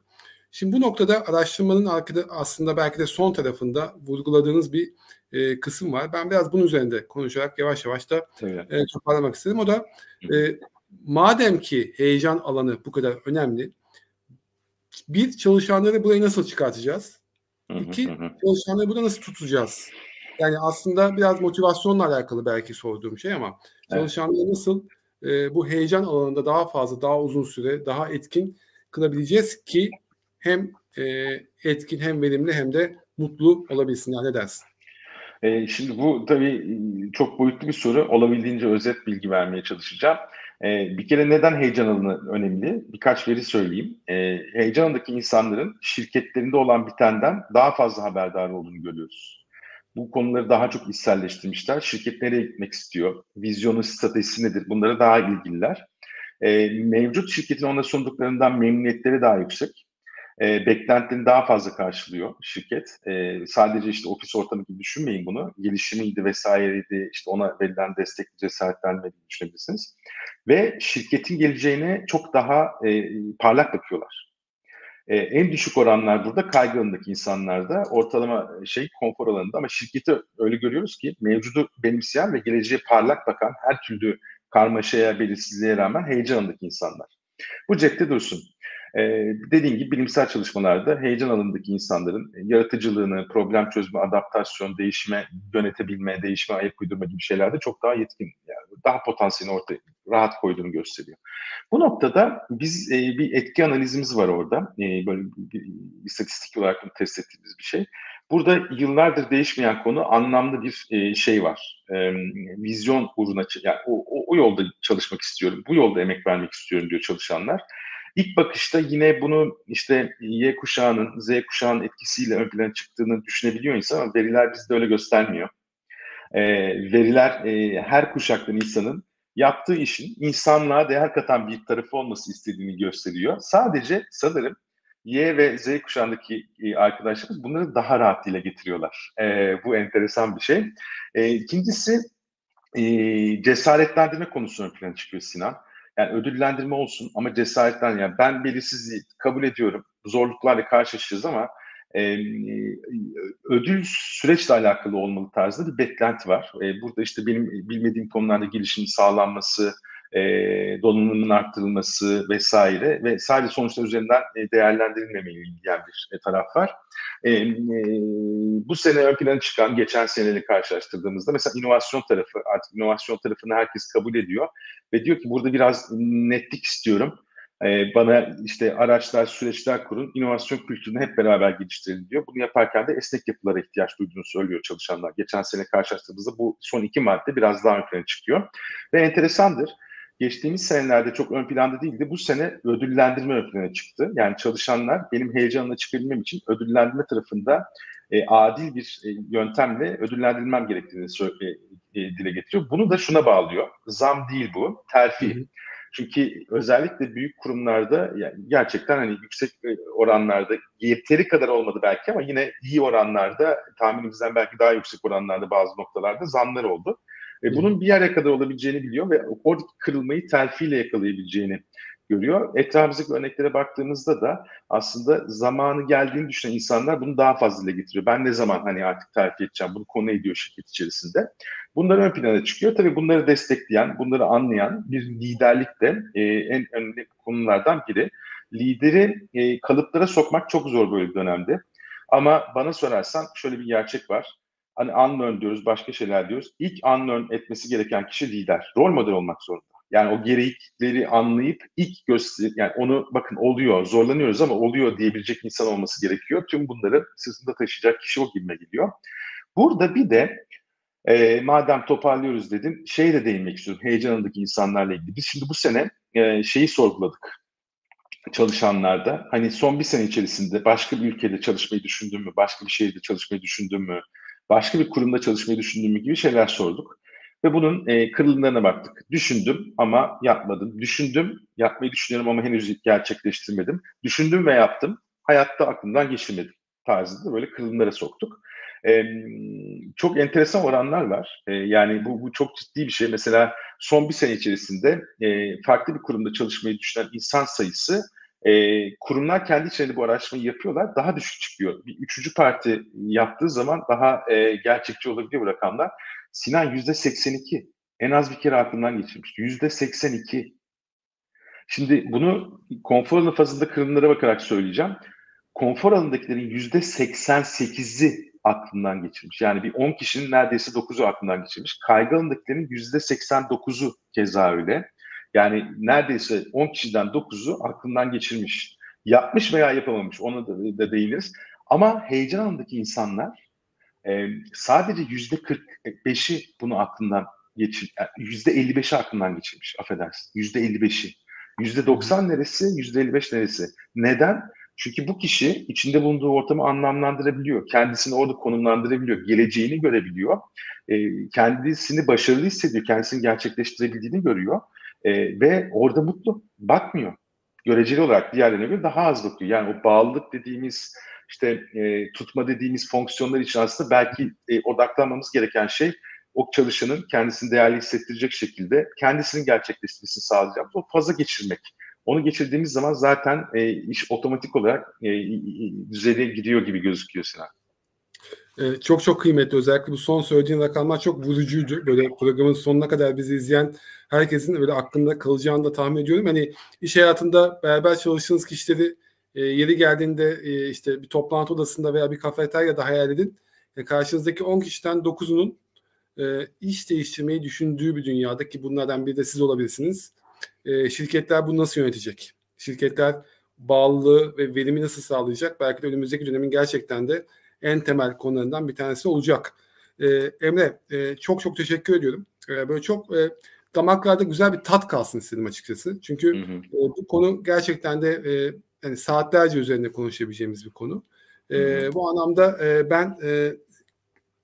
Şimdi bu noktada araştırmanın arkada aslında belki de son tarafında vurguladığınız bir e, kısım var. Ben biraz bunun üzerinde konuşarak yavaş yavaş da e, toparlamak istedim. O da e, madem ki heyecan alanı bu kadar önemli, bir çalışanları burayı nasıl çıkartacağız? İki, çalışanları burada nasıl tutacağız? Yani aslında biraz motivasyonla alakalı belki sorduğum şey ama evet. çalışanları nasıl e, bu heyecan alanında daha fazla, daha uzun süre, daha etkin kılabileceğiz ki hem e, etkin hem verimli hem de mutlu olabilsinler. Ne dersin? E, şimdi bu tabii çok boyutlu bir soru. Olabildiğince özet bilgi vermeye çalışacağım. E, bir kere neden heyecan alanı önemli? Birkaç veri söyleyeyim. E, heyecan alanındaki insanların şirketlerinde olan bitenden daha fazla haberdar olduğunu görüyoruz bu konuları daha çok içselleştirmişler. Şirket nereye gitmek istiyor? Vizyonu, stratejisi nedir? Bunlara daha ilgililer. E, mevcut şirketin ona sunduklarından memnuniyetleri daha yüksek. E, beklentilerini daha fazla karşılıyor şirket. E, sadece işte ofis ortamı gibi düşünmeyin bunu. Gelişimiydi vesaireydi, işte ona verilen destek cesaretlenmediğini düşünebilirsiniz. Ve şirketin geleceğine çok daha e, parlak bakıyorlar. E, en düşük oranlar burada kaygı alanındaki insanlarda ortalama şey konfor alanında ama şirketi öyle görüyoruz ki mevcudu benimseyen ve geleceğe parlak bakan her türlü karmaşaya, belirsizliğe rağmen heyecan alanındaki insanlar. Bu cepte dursun. Ee, dediğim gibi bilimsel çalışmalarda heyecan alanındaki insanların yaratıcılığını, problem çözme, adaptasyon, değişime yönetebilme, değişime ayak uydurma gibi şeylerde çok daha yetkin, yani daha potansiyelini ortaya rahat koyduğunu gösteriyor. Bu noktada biz e, bir etki analizimiz var orada. E, böyle bir, istatistik olarak test ettiğimiz bir şey. Burada yıllardır değişmeyen konu anlamlı bir e, şey var. E, vizyon uğruna, yani o, o, o yolda çalışmak istiyorum, bu yolda emek vermek istiyorum diyor çalışanlar. İlk bakışta yine bunu işte Y kuşağının, Z kuşağının etkisiyle ön plana çıktığını düşünebiliyor insan ama veriler bizde öyle göstermiyor. E, veriler e, her kuşaktan insanın yaptığı işin insanlığa değer katan bir tarafı olması istediğini gösteriyor. Sadece sanırım Y ve Z kuşağındaki e, arkadaşlarımız bunları daha rahat dile getiriyorlar. E, bu enteresan bir şey. E, ikincisi e, cesaretlendirme konusuna ön plana çıkıyor Sinan. Yani ödüllendirme olsun ama cesaretten yani ben belirsizliği kabul ediyorum. Zorluklarla karşılaşacağız ama e, ödül süreçle alakalı olmalı tarzda bir beklenti var. E, burada işte benim bilmediğim konularda gelişimin sağlanması, e, donanımın arttırılması vesaire ve sadece sonuçlar üzerinden e, değerlendirilmemeli diyen bir e, taraf var. E, e, bu sene ön plana çıkan geçen seneyle karşılaştırdığımızda mesela inovasyon tarafı artık inovasyon tarafını herkes kabul ediyor ve diyor ki burada biraz netlik istiyorum. E, bana işte araçlar, süreçler kurun, inovasyon kültürünü hep beraber geliştirelim diyor. Bunu yaparken de esnek yapılara ihtiyaç duyduğunu söylüyor çalışanlar. Geçen sene karşılaştığımızda bu son iki madde biraz daha ön plana çıkıyor. Ve enteresandır geçtiğimiz senelerde çok ön planda değildi. Bu sene ödüllendirme ön plana çıktı. Yani çalışanlar benim heyecanla çıkabilmem için ödüllendirme tarafında e, adil bir e, yöntemle ödüllendirilmem gerektiğini e, e, dile getiriyor. Bunu da şuna bağlıyor. Zam değil bu, terfi. Hı hı. Çünkü özellikle büyük kurumlarda yani gerçekten hani yüksek e, oranlarda yeteri kadar olmadı belki ama yine iyi oranlarda tahminimizden belki daha yüksek oranlarda bazı noktalarda zamlar oldu. E, bunun bir yere kadar olabileceğini biliyor ve oradaki kırılmayı terfiyle yakalayabileceğini görüyor. Etrafımızdaki örneklere baktığımızda da aslında zamanı geldiğini düşünen insanlar bunu daha fazla dile getiriyor. Ben ne zaman hani artık terfi edeceğim bunu konu ediyor şirket içerisinde. Bunlar ön plana çıkıyor. Tabii bunları destekleyen, bunları anlayan bir liderlik de e, en önemli konulardan biri. Lideri e, kalıplara sokmak çok zor böyle bir dönemde. Ama bana sorarsan şöyle bir gerçek var hani unlearn diyoruz, başka şeyler diyoruz. İlk unlearn etmesi gereken kişi lider. Rol model olmak zorunda. Yani o gerekleri anlayıp ilk göster yani onu bakın oluyor, zorlanıyoruz ama oluyor diyebilecek insan olması gerekiyor. Tüm bunları sırtında taşıyacak kişi o gibime geliyor. Burada bir de e, madem toparlıyoruz dedim, şey de değinmek istiyorum heyecanındaki insanlarla ilgili. Biz şimdi bu sene e, şeyi sorguladık çalışanlarda. Hani son bir sene içerisinde başka bir ülkede çalışmayı düşündün mü, başka bir şehirde çalışmayı düşündün mü, başka bir kurumda çalışmayı düşündüğüm gibi şeyler sorduk. Ve bunun e, kırılımlarına baktık. Düşündüm ama yapmadım. Düşündüm, yapmayı düşünüyorum ama henüz gerçekleştirmedim. Düşündüm ve yaptım. Hayatta aklımdan geçirmedim tarzında böyle kırılımlara soktuk. E, çok enteresan oranlar var. E, yani bu, bu çok ciddi bir şey. Mesela son bir sene içerisinde e, farklı bir kurumda çalışmayı düşünen insan sayısı e, kurumlar kendi içlerinde bu araştırmayı yapıyorlar. Daha düşük çıkıyor. Bir üçüncü parti yaptığı zaman daha e, gerçekçi olabiliyor bu rakamlar. Sinan yüzde 82. En az bir kere aklından geçirmiş. Yüzde 82. Şimdi bunu konfor alanı fazında kırımlara bakarak söyleyeceğim. Konfor alanındakilerin yüzde 88'i aklından geçirmiş. Yani bir 10 kişinin neredeyse 9'u aklından geçirmiş. Kaygı alanındakilerin yüzde 89'u keza öyle. Yani neredeyse 10 kişiden 9'u aklından geçirmiş. Yapmış veya yapamamış ona da, da değiniriz. Ama heyecan anındaki insanlar e, sadece yüzde 45'i bunu aklından geçir, yüzde 55'i aklından geçirmiş affedersin. Yüzde 55'i. Yüzde 90 neresi, yüzde 55 neresi? Neden? Çünkü bu kişi içinde bulunduğu ortamı anlamlandırabiliyor. Kendisini orada konumlandırabiliyor. Geleceğini görebiliyor. E, kendisini başarılı hissediyor. Kendisini gerçekleştirebildiğini görüyor. E, ve orada mutlu. Bakmıyor. göreceli olarak diğerlerine göre daha az bakıyor. Yani o bağlılık dediğimiz işte e, tutma dediğimiz fonksiyonlar için aslında belki e, odaklanmamız gereken şey o çalışanın kendisini değerli hissettirecek şekilde kendisinin gerçekleştirmesini sağlayacağımız o faza geçirmek. Onu geçirdiğimiz zaman zaten e, iş otomatik olarak e, düzeye gidiyor gibi gözüküyor Sinan. Ee, çok çok kıymetli. Özellikle bu son söylediğin rakamlar çok vurucuydu. Böyle programın sonuna kadar bizi izleyen herkesin öyle aklında kalacağını da tahmin ediyorum. Hani iş hayatında beraber çalıştığınız kişileri e, yeri geldiğinde e, işte bir toplantı odasında veya bir kafeteryada hayal edin. E, karşınızdaki 10 kişiden 9'unun e, iş değiştirmeyi düşündüğü bir dünyada ki bunlardan biri de siz olabilirsiniz. E, şirketler bunu nasıl yönetecek? Şirketler bağlılığı ve verimi nasıl sağlayacak? Belki de önümüzdeki dönemin gerçekten de en temel konularından bir tanesi olacak. E, Emre e, çok çok teşekkür ediyorum. E, böyle çok e, damaklarda güzel bir tat kalsın istedim açıkçası. Çünkü hı hı. E, bu konu gerçekten de e, yani saatlerce üzerinde konuşabileceğimiz bir konu. E, bu anlamda e, ben e,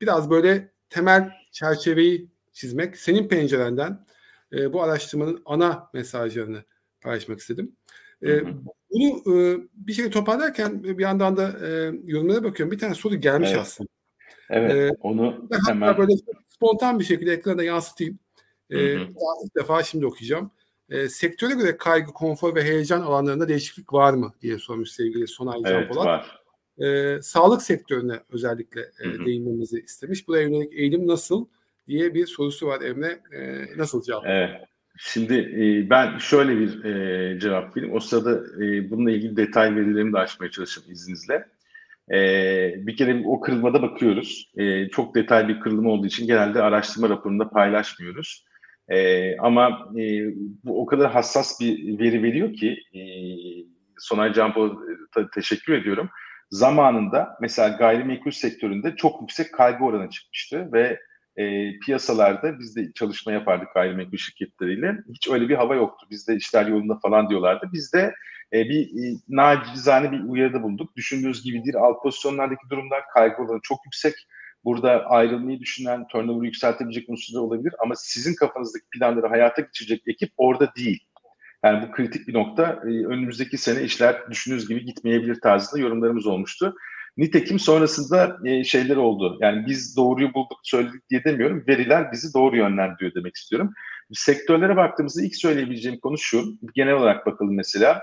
biraz böyle temel çerçeveyi çizmek, senin pencerenden e, bu araştırmanın ana mesajlarını paylaşmak istedim. E, bunu e, bir şey toparlarken bir yandan da e, yorumlara bakıyorum. Bir tane soru gelmiş evet. aslında. Evet, ee, onu hemen... böyle spontan bir şekilde ekrana yansıtayım. Ee, ilk defa şimdi okuyacağım. Ee, sektöre göre kaygı, konfor ve heyecan alanlarında değişiklik var mı diye sormuş sevgili Sonay evet, Can Polat. var. Ee, sağlık sektörüne özellikle e, değinmemizi istemiş. Buraya yönelik eğilim nasıl diye bir sorusu var Emre. E, nasıl cevap? Evet. Şimdi e, ben şöyle bir e, cevap vereyim. O sırada e, bununla ilgili detay verilerimi de açmaya çalışayım izninizle. E, bir kere o kırılmada bakıyoruz. E, çok detaylı bir kırılma olduğu için genelde araştırma raporunda paylaşmıyoruz. E, ama e, bu o kadar hassas bir veri veriyor ki e, Sonay Campo teşekkür ediyorum. Zamanında mesela gayrimenkul sektöründe çok yüksek kaygı oranı çıkmıştı ve e, piyasalarda biz de çalışma yapardık gayrimenkul şirketleriyle. Hiç öyle bir hava yoktu. Bizde işler yolunda falan diyorlardı. Biz de e, bir e, nacizane bir uyarıda bulunduk. Düşündüğünüz gibi değil. Alt pozisyonlardaki durumlar kaygı çok yüksek. Burada ayrılmayı düşünen, turnover'ı yükseltebilecek unsurlar olabilir ama sizin kafanızdaki planları hayata geçirecek ekip orada değil. Yani bu kritik bir nokta. Ee, önümüzdeki sene işler düşündüğünüz gibi gitmeyebilir tarzında yorumlarımız olmuştu. Nitekim sonrasında e, şeyler oldu. Yani biz doğruyu bulduk, söyledik diye demiyorum. Veriler bizi doğru yönlendiriyor demek istiyorum. Sektörlere baktığımızda ilk söyleyebileceğim konu şu. Genel olarak bakalım mesela.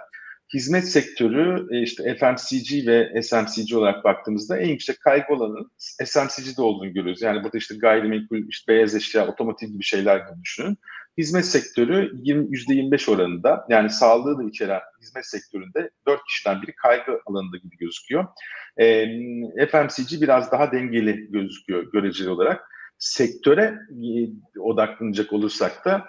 Hizmet sektörü e, işte FMCG ve SMCG olarak baktığımızda en yüksek kaygı olanın SMCG'de olduğunu görüyoruz. Yani burada işte gayrimenkul, işte beyaz eşya, otomotiv gibi şeyler gibi düşünün. Hizmet sektörü 20, %25 oranında yani sağlığı da içeren hizmet sektöründe 4 kişiden biri kaygı alanında gibi gözüküyor. E, FMCG biraz daha dengeli gözüküyor göreceli olarak. Sektöre e, odaklanacak olursak da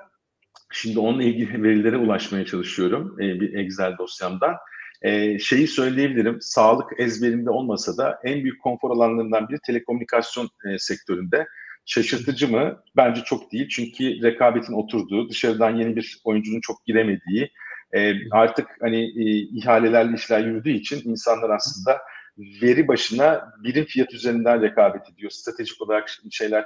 şimdi onunla ilgili *laughs* verilere ulaşmaya çalışıyorum e, bir Excel dosyamdan. E, şeyi söyleyebilirim, sağlık ezberinde olmasa da en büyük konfor alanlarından biri telekomünikasyon e, sektöründe. Şaşırtıcı mı? Bence çok değil. Çünkü rekabetin oturduğu, dışarıdan yeni bir oyuncunun çok giremediği, e, artık hani e, ihalelerle işler yürüdüğü için insanlar aslında veri başına birim fiyat üzerinden rekabet ediyor. Stratejik olarak şeyler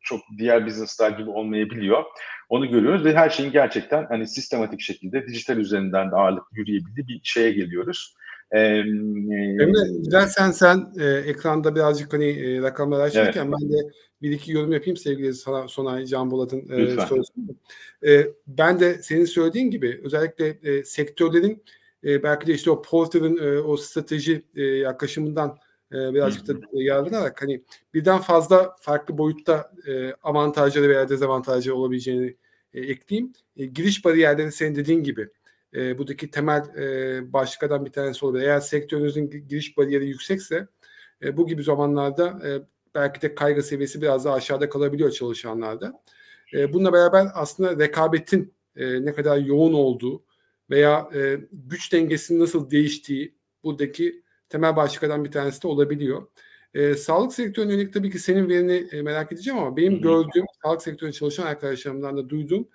çok diğer businesslar gibi olmayabiliyor. Onu görüyoruz ve her şeyin gerçekten hani sistematik şekilde dijital üzerinden de ağırlık yürüyebildiği bir şeye geliyoruz. Ee, Emre dilersen sen e, ekranda birazcık hani e, rakamları açarken evet. ben de bir iki yorum yapayım sevgili Sonay Can Bolat'ın e, sorusunu. E, ben de senin söylediğin gibi özellikle e, sektörlerin e, belki de işte o Porter'ın e, o strateji e, yaklaşımından e, birazcık da yararlanarak hani birden fazla farklı boyutta e, avantajları veya dezavantajları olabileceğini e, ekleyeyim. E, giriş bariyerleri senin dediğin gibi e, buradaki temel e, başlıklardan bir tanesi olabilir. Eğer sektörünüzün giriş bariyeri yüksekse e, bu gibi zamanlarda e, belki de kaygı seviyesi biraz daha aşağıda kalabiliyor çalışanlarda. E, bununla beraber aslında rekabetin e, ne kadar yoğun olduğu veya e, güç dengesinin nasıl değiştiği buradaki temel başlıklardan bir tanesi de olabiliyor. E, sağlık sektörüne yönelik tabii ki senin verini e, merak edeceğim ama benim Hı-hı. gördüğüm sağlık sektöründe çalışan arkadaşlarımdan da duyduğum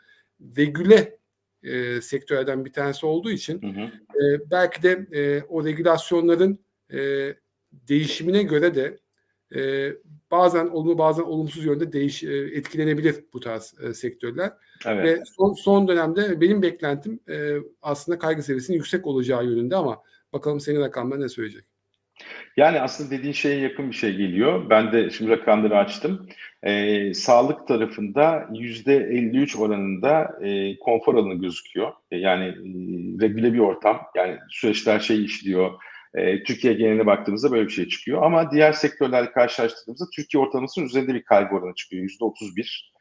regüle e, sektörlerden bir tanesi olduğu için e, belki de e, o regülasyonların e, değişimine göre de e, bazen olumlu bazen olumsuz yönde değiş e, etkilenebilir bu tarz e, sektörler. Evet. Ve son, son dönemde benim beklentim e, aslında kaygı seviyesinin yüksek olacağı yönünde ama bakalım senin rakamlar ne söyleyecek? Yani aslında dediğin şeye yakın bir şey geliyor. Ben de şimdi rakamları açtım. E, sağlık tarafında yüzde 53 oranında e, konfor alanı gözüküyor. E, yani e, regüle bir ortam. Yani süreçler şey işliyor. E, Türkiye geneline baktığımızda böyle bir şey çıkıyor. Ama diğer sektörlerle karşılaştırdığımızda Türkiye ortalamasının üzerinde bir kaygı oranı çıkıyor. Yüzde 31.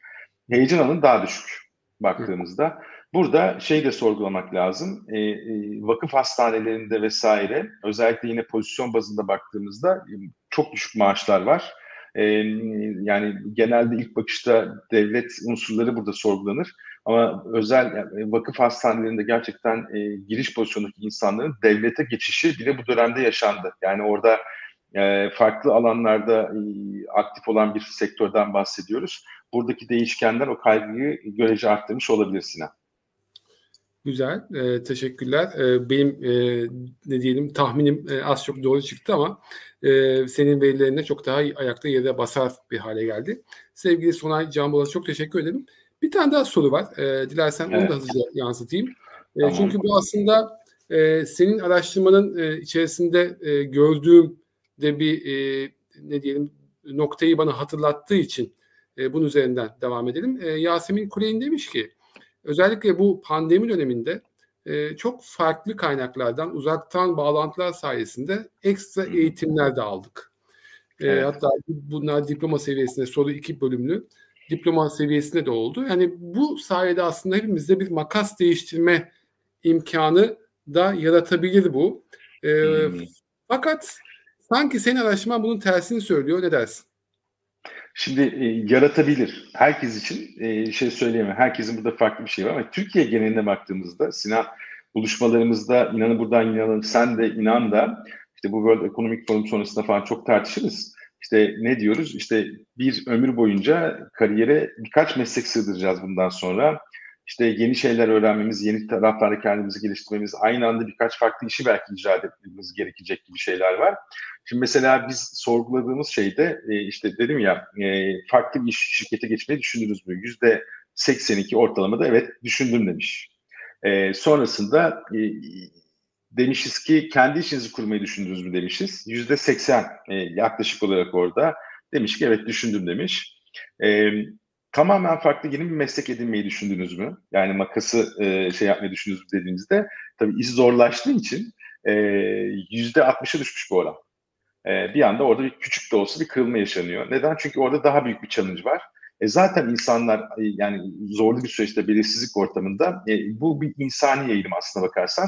Heyecan alanı daha düşük baktığımızda. Burada şey de sorgulamak lazım. E, e, vakıf hastanelerinde vesaire özellikle yine pozisyon bazında baktığımızda e, çok düşük maaşlar var. E, yani genelde ilk bakışta devlet unsurları burada sorgulanır. Ama özel yani vakıf hastanelerinde gerçekten e, giriş pozisyondaki insanların devlete geçişi bile bu dönemde yaşandı. Yani orada e, farklı alanlarda e, aktif olan bir sektörden bahsediyoruz. Buradaki değişkenler o kaygıyı görece arttırmış olabilir Sinan. Güzel, e, teşekkürler. E, benim e, ne diyelim tahminim e, az çok doğru çıktı ama e, senin verilerine çok daha ayakta yere basar bir hale geldi. Sevgili Sonay Canboğaz'a çok teşekkür ederim. Bir tane daha soru var. E, dilersen evet. onu da hızlıca yansıtayım. E, tamam. Çünkü bu aslında e, senin araştırmanın e, içerisinde e, gördüğüm de bir e, ne diyelim noktayı bana hatırlattığı için e, bunun üzerinden devam edelim. E, Yasemin Kuley'in demiş ki özellikle bu pandemi döneminde e, çok farklı kaynaklardan uzaktan bağlantılar sayesinde ekstra eğitimler de aldık. E, evet. Hatta bunlar diploma seviyesinde soru iki bölümlü diploma seviyesinde de oldu. Yani bu sayede aslında hepimizde bir makas değiştirme imkanı da yaratabilir bu. E, hmm. Fakat sanki senin araştırman bunun tersini söylüyor. Ne dersin? Şimdi e, yaratabilir. Herkes için e, şey söyleyemem. Herkesin burada farklı bir şey var ama Türkiye geneline baktığımızda Sinan buluşmalarımızda inanın buradan inanın sen de inan da işte bu World Economic Forum sonrasında falan çok tartışırız. İşte ne diyoruz? İşte bir ömür boyunca kariyere birkaç meslek sığdıracağız bundan sonra. İşte yeni şeyler öğrenmemiz, yeni taraflarda kendimizi geliştirmemiz, aynı anda birkaç farklı işi belki icra etmemiz gerekecek gibi şeyler var. Şimdi mesela biz sorguladığımız şeyde e, işte dedim ya e, farklı bir iş şirkete geçmeyi düşündünüz mü? Yüzde 82 ortalamada evet düşündüm demiş. E, sonrasında e, demişiz ki kendi işinizi kurmayı düşündünüz mü demişiz. Yüzde 80 e, yaklaşık olarak orada demiş ki evet düşündüm demiş. Tamamen farklı yeni bir meslek edinmeyi düşündünüz mü? Yani makası e, şey yapmayı düşündünüz mü dediğimizde tabii iş zorlaştığı için e, yüzde 60'a düşmüş bu oran e, bir anda orada bir küçük de olsa bir kırılma yaşanıyor. Neden? Çünkü orada daha büyük bir challenge var. E, zaten insanlar e, yani zorlu bir süreçte belirsizlik ortamında e, bu bir insani eğilim aslına bakarsan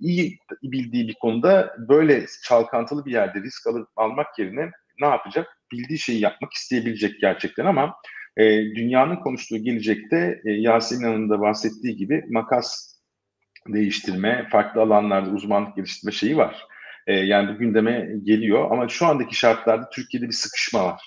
iyi bildiği bir konuda böyle çalkantılı bir yerde risk alıp almak yerine ne yapacak? Bildiği şeyi yapmak isteyebilecek gerçekten ama e, dünyanın konuştuğu gelecekte e, Yasemin Hanım'ın da bahsettiği gibi makas değiştirme, farklı alanlarda uzmanlık geliştirme şeyi var. E, yani bu gündeme geliyor ama şu andaki şartlarda Türkiye'de bir sıkışma var.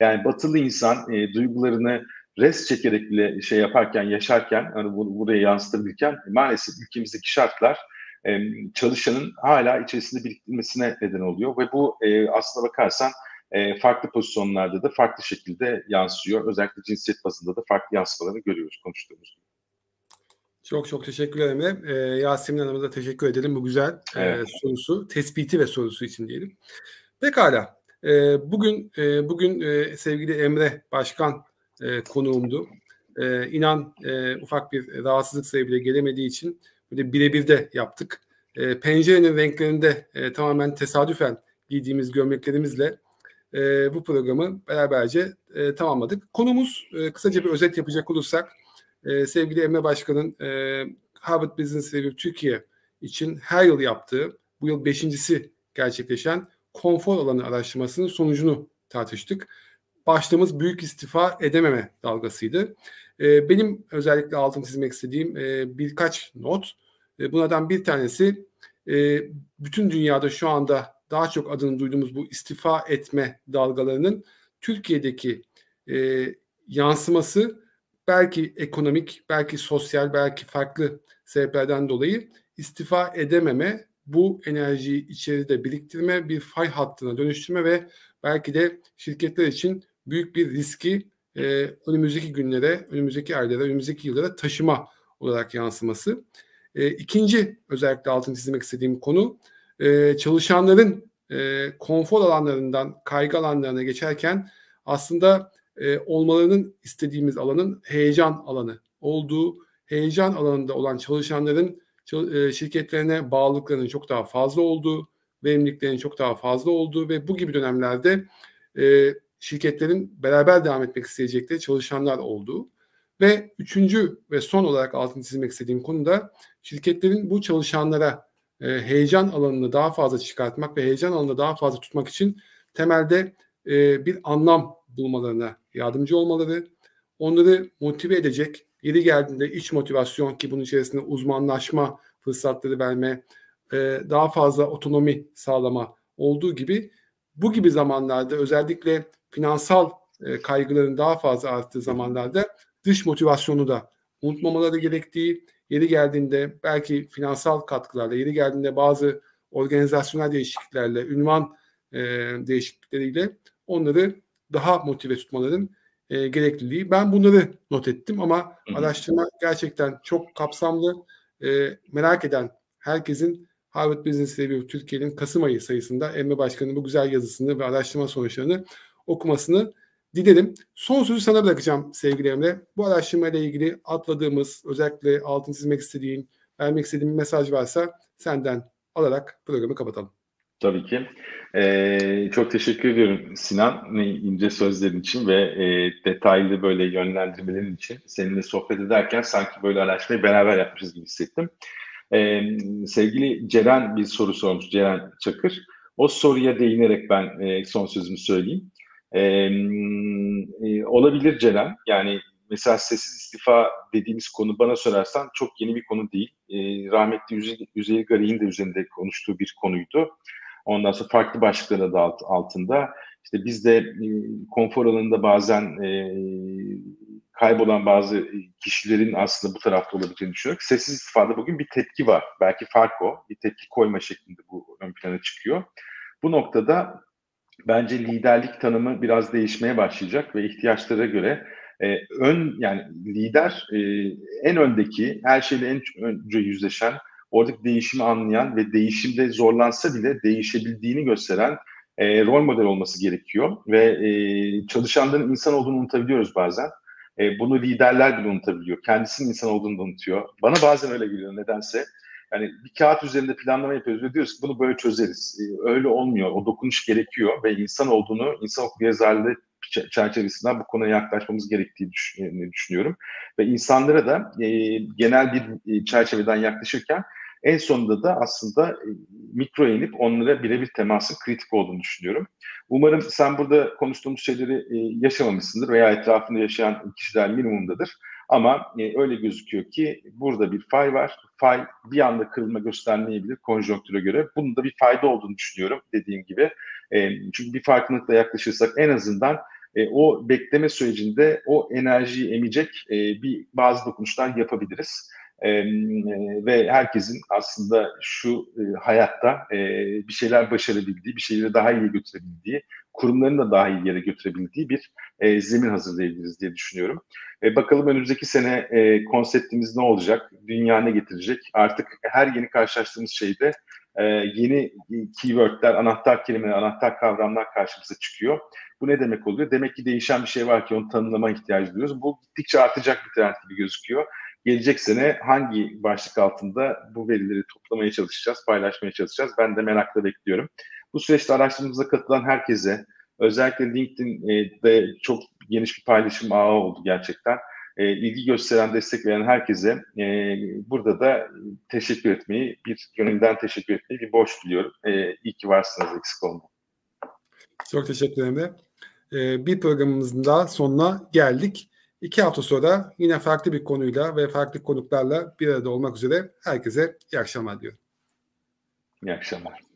Yani batılı insan e, duygularını res çekerek bile şey yaparken, yaşarken, hani bunu buraya yansıtabilirken maalesef ülkemizdeki şartlar e, çalışanın hala içerisinde biriktirmesine neden oluyor ve bu e, aslına bakarsan e, farklı pozisyonlarda da farklı şekilde yansıyor. Özellikle cinsiyet bazında da farklı yansımalarını görüyoruz konuştuğumuz gibi. Çok çok teşekkür ederim. Ee, Yasemin Hanım'a da teşekkür edelim bu güzel e, evet. e, sorusu, tespiti ve sorusu için diyelim. Pekala. E, bugün e, bugün e, sevgili Emre Başkan e, konuğumdu. E, inan e, ufak bir rahatsızlık sebebiyle gelemediği için böyle birebir de yaptık. E, pencerenin renklerinde e, tamamen tesadüfen giydiğimiz gömleklerimizle e, bu programı beraberce e, tamamladık. Konumuz e, kısaca bir özet yapacak olursak e, sevgili Emre Başkan'ın e, Harvard Business Review Türkiye için her yıl yaptığı, bu yıl beşincisi gerçekleşen konfor alanı araştırmasının sonucunu tartıştık. Başlığımız büyük istifa edememe dalgasıydı. E, benim özellikle altını çizmek istediğim e, birkaç not. E, bunlardan bir tanesi e, bütün dünyada şu anda daha çok adını duyduğumuz bu istifa etme dalgalarının Türkiye'deki e, yansıması belki ekonomik, belki sosyal, belki farklı sebeplerden dolayı istifa edememe, bu enerjiyi içeride biriktirme, bir fay hattına dönüştürme ve belki de şirketler için büyük bir riski e, önümüzdeki günlere, önümüzdeki aylara, önümüzdeki yıllara taşıma olarak yansıması. E, ikinci özellikle altını çizmek istediğim konu e, çalışanların e, konfor alanlarından kaygı alanlarına geçerken aslında e, olmalarının istediğimiz alanın heyecan alanı olduğu, heyecan alanında olan çalışanların e, şirketlerine bağlılıklarının çok daha fazla olduğu, verimliliklerinin çok daha fazla olduğu ve bu gibi dönemlerde e, şirketlerin beraber devam etmek isteyecekleri çalışanlar olduğu ve üçüncü ve son olarak altını çizmek istediğim konu da şirketlerin bu çalışanlara e, heyecan alanını daha fazla çıkartmak ve heyecan alanını daha fazla tutmak için temelde e, bir anlam bulmalarına yardımcı olmaları, onları motive edecek, yeri geldiğinde iç motivasyon ki bunun içerisinde uzmanlaşma fırsatları verme, e, daha fazla otonomi sağlama olduğu gibi bu gibi zamanlarda özellikle finansal e, kaygıların daha fazla arttığı zamanlarda dış motivasyonu da unutmamaları gerektiği, yeri geldiğinde belki finansal katkılarla, yeri geldiğinde bazı organizasyonel değişikliklerle, ünvan e, değişiklikleriyle onları daha motive tutmaların e, gerekliliği. Ben bunları not ettim ama araştırma gerçekten çok kapsamlı. E, merak eden herkesin Harvard Business Review Türkiye'nin Kasım ayı sayısında Emre Başkan'ın bu güzel yazısını ve araştırma sonuçlarını okumasını dilerim. Son sözü sana bırakacağım sevgili Emre. Bu araştırma ile ilgili atladığımız, özellikle altın çizmek istediğin, vermek istediğin bir mesaj varsa senden alarak programı kapatalım. Tabii ki. Ee, çok teşekkür ediyorum Sinan ince sözlerin için ve e, detaylı böyle yönlendirmelerin için. Seninle sohbet ederken sanki böyle araştırmayı beraber yapmışız gibi hissettim. Ee, sevgili Ceren bir soru sormuş, Ceren Çakır. O soruya değinerek ben e, son sözümü söyleyeyim. E, olabilir Ceren. Yani mesela sessiz istifa dediğimiz konu bana sorarsan çok yeni bir konu değil. Ee, rahmetli Üzeyir Gari'nin de üzerinde konuştuğu bir konuydu. Ondan sonra farklı başlıklar da altında. İşte biz de e, konfor alanında bazen e, kaybolan bazı kişilerin aslında bu tarafta olabileceğini düşünüyorum. Sessiz istifada bugün bir tepki var. Belki fark o. Bir tepki koyma şeklinde bu ön plana çıkıyor. Bu noktada bence liderlik tanımı biraz değişmeye başlayacak ve ihtiyaçlara göre e, ön yani lider e, en öndeki her şeyle en önce yüzleşen oradaki değişimi anlayan ve değişimde zorlansa bile değişebildiğini gösteren e, rol model olması gerekiyor ve e, çalışanların insan olduğunu unutabiliyoruz bazen. E, bunu liderler bile unutabiliyor. Kendisinin insan olduğunu da unutuyor. Bana bazen öyle geliyor nedense. Yani bir kağıt üzerinde planlama yapıyoruz ve diyoruz ki bunu böyle çözeriz. E, öyle olmuyor. O dokunuş gerekiyor ve insan olduğunu, insan okul yazarlığı çerçevesinden bu konuya yaklaşmamız gerektiğini düşünüyorum. Ve insanlara da e, genel bir e, çerçeveden yaklaşırken en sonunda da aslında e, mikro inip onlara birebir temasın kritik olduğunu düşünüyorum. Umarım sen burada konuştuğumuz şeyleri e, yaşamamışsındır veya etrafında yaşayan kişiler minimumdadır. Ama e, öyle gözüküyor ki burada bir fay var. Fay bir anda kırılma göstermeyebilir konjonktüre göre. Bunun da bir fayda olduğunu düşünüyorum dediğim gibi. çünkü bir farkındalıkla yaklaşırsak en azından o bekleme sürecinde o enerjiyi emecek bir bazı dokunuşlar yapabiliriz e, ve herkesin aslında şu e, hayatta e, bir şeyler başarabildiği, bir şeyleri daha iyi götürebildiği, kurumların da daha iyi yere götürebildiği bir e, zemin hazırlayabiliriz diye düşünüyorum. E, bakalım önümüzdeki sene e, konseptimiz ne olacak, dünya ne getirecek? Artık her yeni karşılaştığımız şeyde e, yeni keywordler, anahtar kelimeler, anahtar kavramlar karşımıza çıkıyor. Bu ne demek oluyor? Demek ki değişen bir şey var ki onu tanımlama ihtiyacı duyuyoruz. Bu gittikçe artacak bir trend gibi gözüküyor gelecek sene hangi başlık altında bu verileri toplamaya çalışacağız, paylaşmaya çalışacağız. Ben de merakla bekliyorum. Bu süreçte araştırmamıza katılan herkese, özellikle LinkedIn'de çok geniş bir paylaşım ağı oldu gerçekten. E, ilgi gösteren, destek veren herkese e, burada da teşekkür etmeyi, bir gönülden teşekkür etmeyi bir borç diliyorum. E, iyi ki varsınız eksik olma. Çok teşekkür ederim. Ee, bir programımızın daha sonuna geldik. İki hafta sonra yine farklı bir konuyla ve farklı konuklarla bir arada olmak üzere herkese iyi akşamlar diyorum. İyi akşamlar.